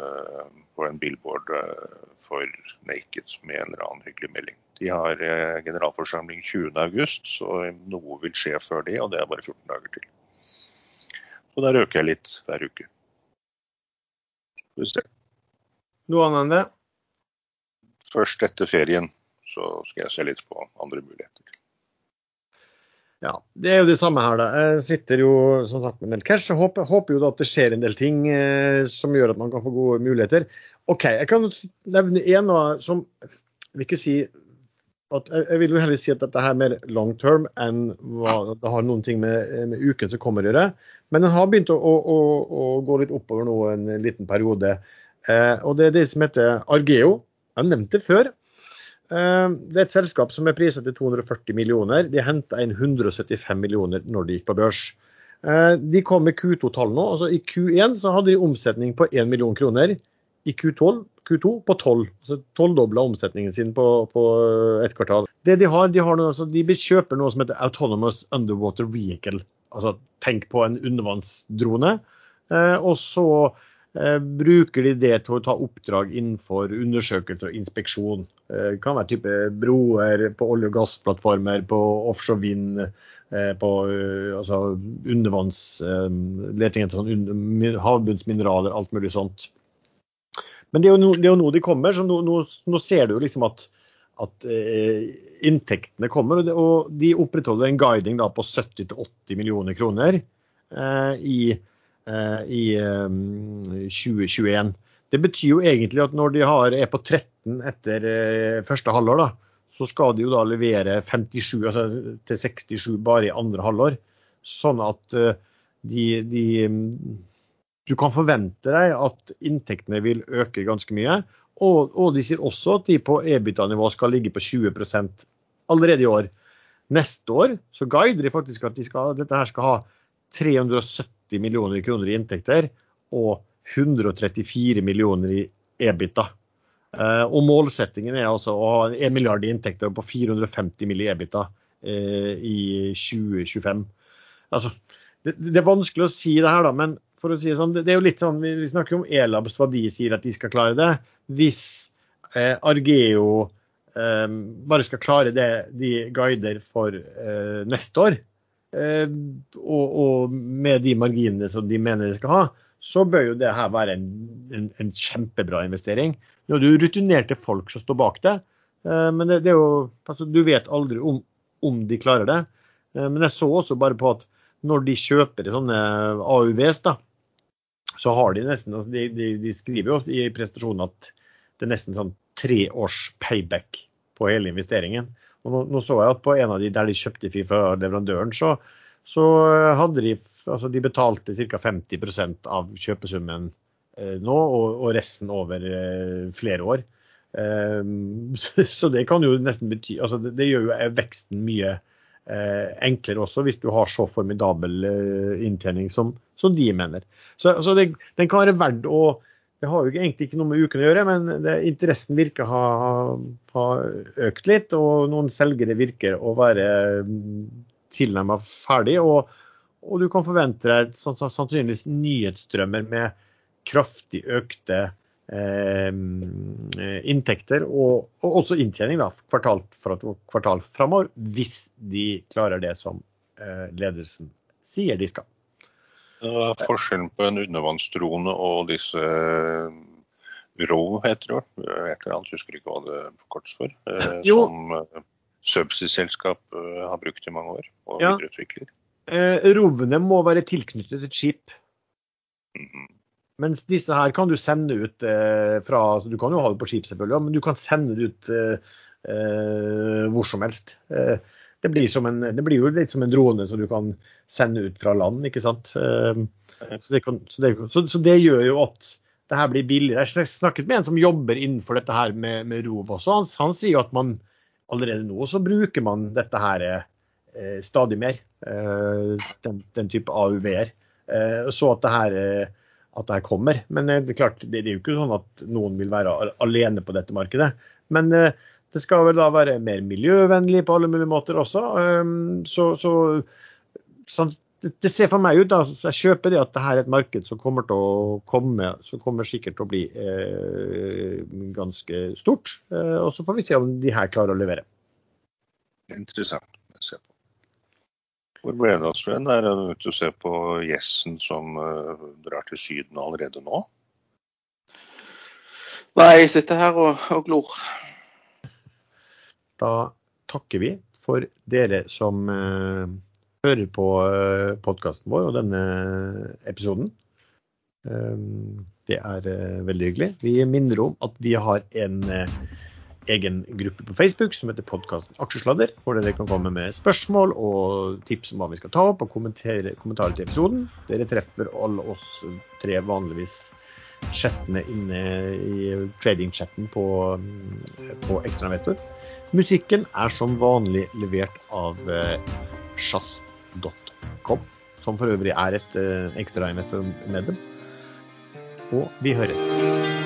på en billboard uh, for Naked med en eller annen hyggelig melding. De har generalforsamling 20.8, så noe vil skje før det, og det er bare 14 dager til. Så der øker jeg litt hver uke. Skal vi se. Noe annet enn det? Først etter ferien så skal jeg se litt på andre muligheter. Ja, det er jo det samme her, da. Jeg sitter jo som sagt med en del cash. Jeg håper, håper jo da at det skjer en del ting eh, som gjør at man kan få gode muligheter. OK, jeg kan nevne en som vil ikke si at Jeg vil jo heller si at dette her er mer long term enn hva det har noen ting med, med uken som kommer å gjøre. Men den har begynt å, å, å, å gå litt oppover nå en liten periode. Eh, og det er det som heter Argeo. Jeg har nevnt det før. Eh, det er et selskap som er priset til 240 millioner. De henta inn 175 millioner når de gikk på børs. Eh, de kom med Q2-tall nå. altså I Q1 så hadde de omsetning på 1 million kroner. I Q12, Q2 på 12. altså Tolvdobla omsetningen sin på, på ett kvartal. Det De har, de, har noe, altså, de kjøper noe som heter Autonomous Underwater Vehicle. altså Tenk på en undervannsdrone. og så bruker de det til å ta oppdrag innenfor undersøkelser og inspeksjon. Det eh, kan være type broer på olje- og gassplattformer, på offshore vind, eh, på altså undervannsleting etter sånn havbunnsmineraler, alt mulig sånt. Men det er jo nå, de kommer, så nå, nå, nå, ser du jo liksom at, at eh, inntektene kommer. Og, de opprettholder en guiding da på 70-80 millioner kroner eh, i Eh, i 2021. Eh, det betyr jo egentlig at når de har, er på 13 etter eh, første halvår, da, så skal de jo da levere 57 altså til 67 bare i andre halvår. Sånn at de, de du kan forvente deg at inntektene vil øke ganske mye. Og, og de sier også at de på EBITDA-nivå skal ligge på 20 allerede i år. Neste år så guider de faktisk at de skal, dette her skal ha 370 millioner kroner i inntekter og 134 millioner i EBITDA. Eh, og målsettingen er altså å ha 1 milliard i inntekter på 450 mill. i EBITDA eh, i 2025. Altså, det, det, er vanskelig å si det her, da, men for å si det sånn, det, det er jo litt sånn, vi, vi snakker om Elabs hva de sier at de skal klare det. Hvis eh, Argeo eh, bare skal klare det de guider for eh, neste år, og, og, med de marginene som de mener de skal ha, så bør jo det her være en, en, en kjempebra investering. Nå er det jo rutinerte folk som står bak det, eh, men det, det, er jo, altså, du vet aldri om, om de klarer det. Eh, men jeg så også bare på at når de kjøper sånne AUVs, da, så har de nesten altså de, de, de, skriver jo i prestasjonen at det er nesten sånn tre års payback på hele investeringen. Nå, nå, så jeg at på en av de der de kjøpte fra leverandøren, så, så hadde de altså de betalte ca. 50% av kjøpesummen eh, nå, og, og, resten over eh, flere år. Eh, så, så, det kan jo nesten bety altså det, det gjør jo veksten mye Eh, enklere også, hvis du har så formidabel eh, inntjening som, som de mener. Så, så det, den kan være verdt å Det har jo egentlig ikke noe med uken å gjøre, men det, interessen virker å ha, ha, økt litt. Og noen selgere virker å være mm, tilnærmet ferdig. Og, og, du kan forvente deg sannsynligvis nyhetsstrømmer med kraftig økte Eh, inntekter og, og, også inntjening da, kvartal for kvartal framover, hvis de klarer det som eh, ledelsen sier de skal. Hva er forskjellen på en undervannsdrone og disse eh, ROV, heter det? Et eller annet, husker ikke hva det forkortes for. som Subsea-selskap har brukt i mange år og ja. videreutvikler. Rovene må være tilknyttet et skip. Mm. Mens disse her kan du sende ut eh, fra Du kan jo ha det på skip, selvfølgelig, men du kan sende det ut eh, eh, hvor som helst. Eh, det, blir en, det, blir jo litt som en drone som du kan sende ut fra land, ikke sant. Eh, så det, kan, så, det, så, så, det, gjør jo at det her blir billigere. Jeg snakket med en som jobber innenfor dette her med, med ROV også. Han, han, sier jo at man allerede nå så bruker man dette her eh, stadig mer. den, den type AUV-er. så at det her at det her kommer. Men eh, det er klart, det, er jo ikke sånn at noen vil være alene på dette markedet. Men eh, det skal vel da være mer miljøvennlig på alle mulige måter også. Så, så, så sånn, det ser for meg ut, da, så jeg kjøper det at dette er et marked som kommer til å komme, som kommer sikkert til å bli eh, ganske stort. Eh, og så får vi se om de her klarer å levere. Interessant. å se på. Hvor ble det av Sven? Er du ute og ser på gjessen som uh, drar til Syden allerede nå? Nei, jeg sitter her og, og glor. Da takker vi for dere som uh, hører på eh, podkasten vår og denne episoden. Um, det er veldig hyggelig. Vi minner om at vi har en egen gruppe på Facebook som heter podkasten Aksjesladder, hvor dere kan komme med spørsmål og tips om hva vi skal ta opp, og kommentarer til episoden. Dere treffer alle oss tre vanligvis chattene inne i trading-chatten på, på Ekstrainvestor. Musikken er som vanlig levert av sjazz.com, eh, som for øvrig er et eh, ekstrainvestormedlem. Og vi høres.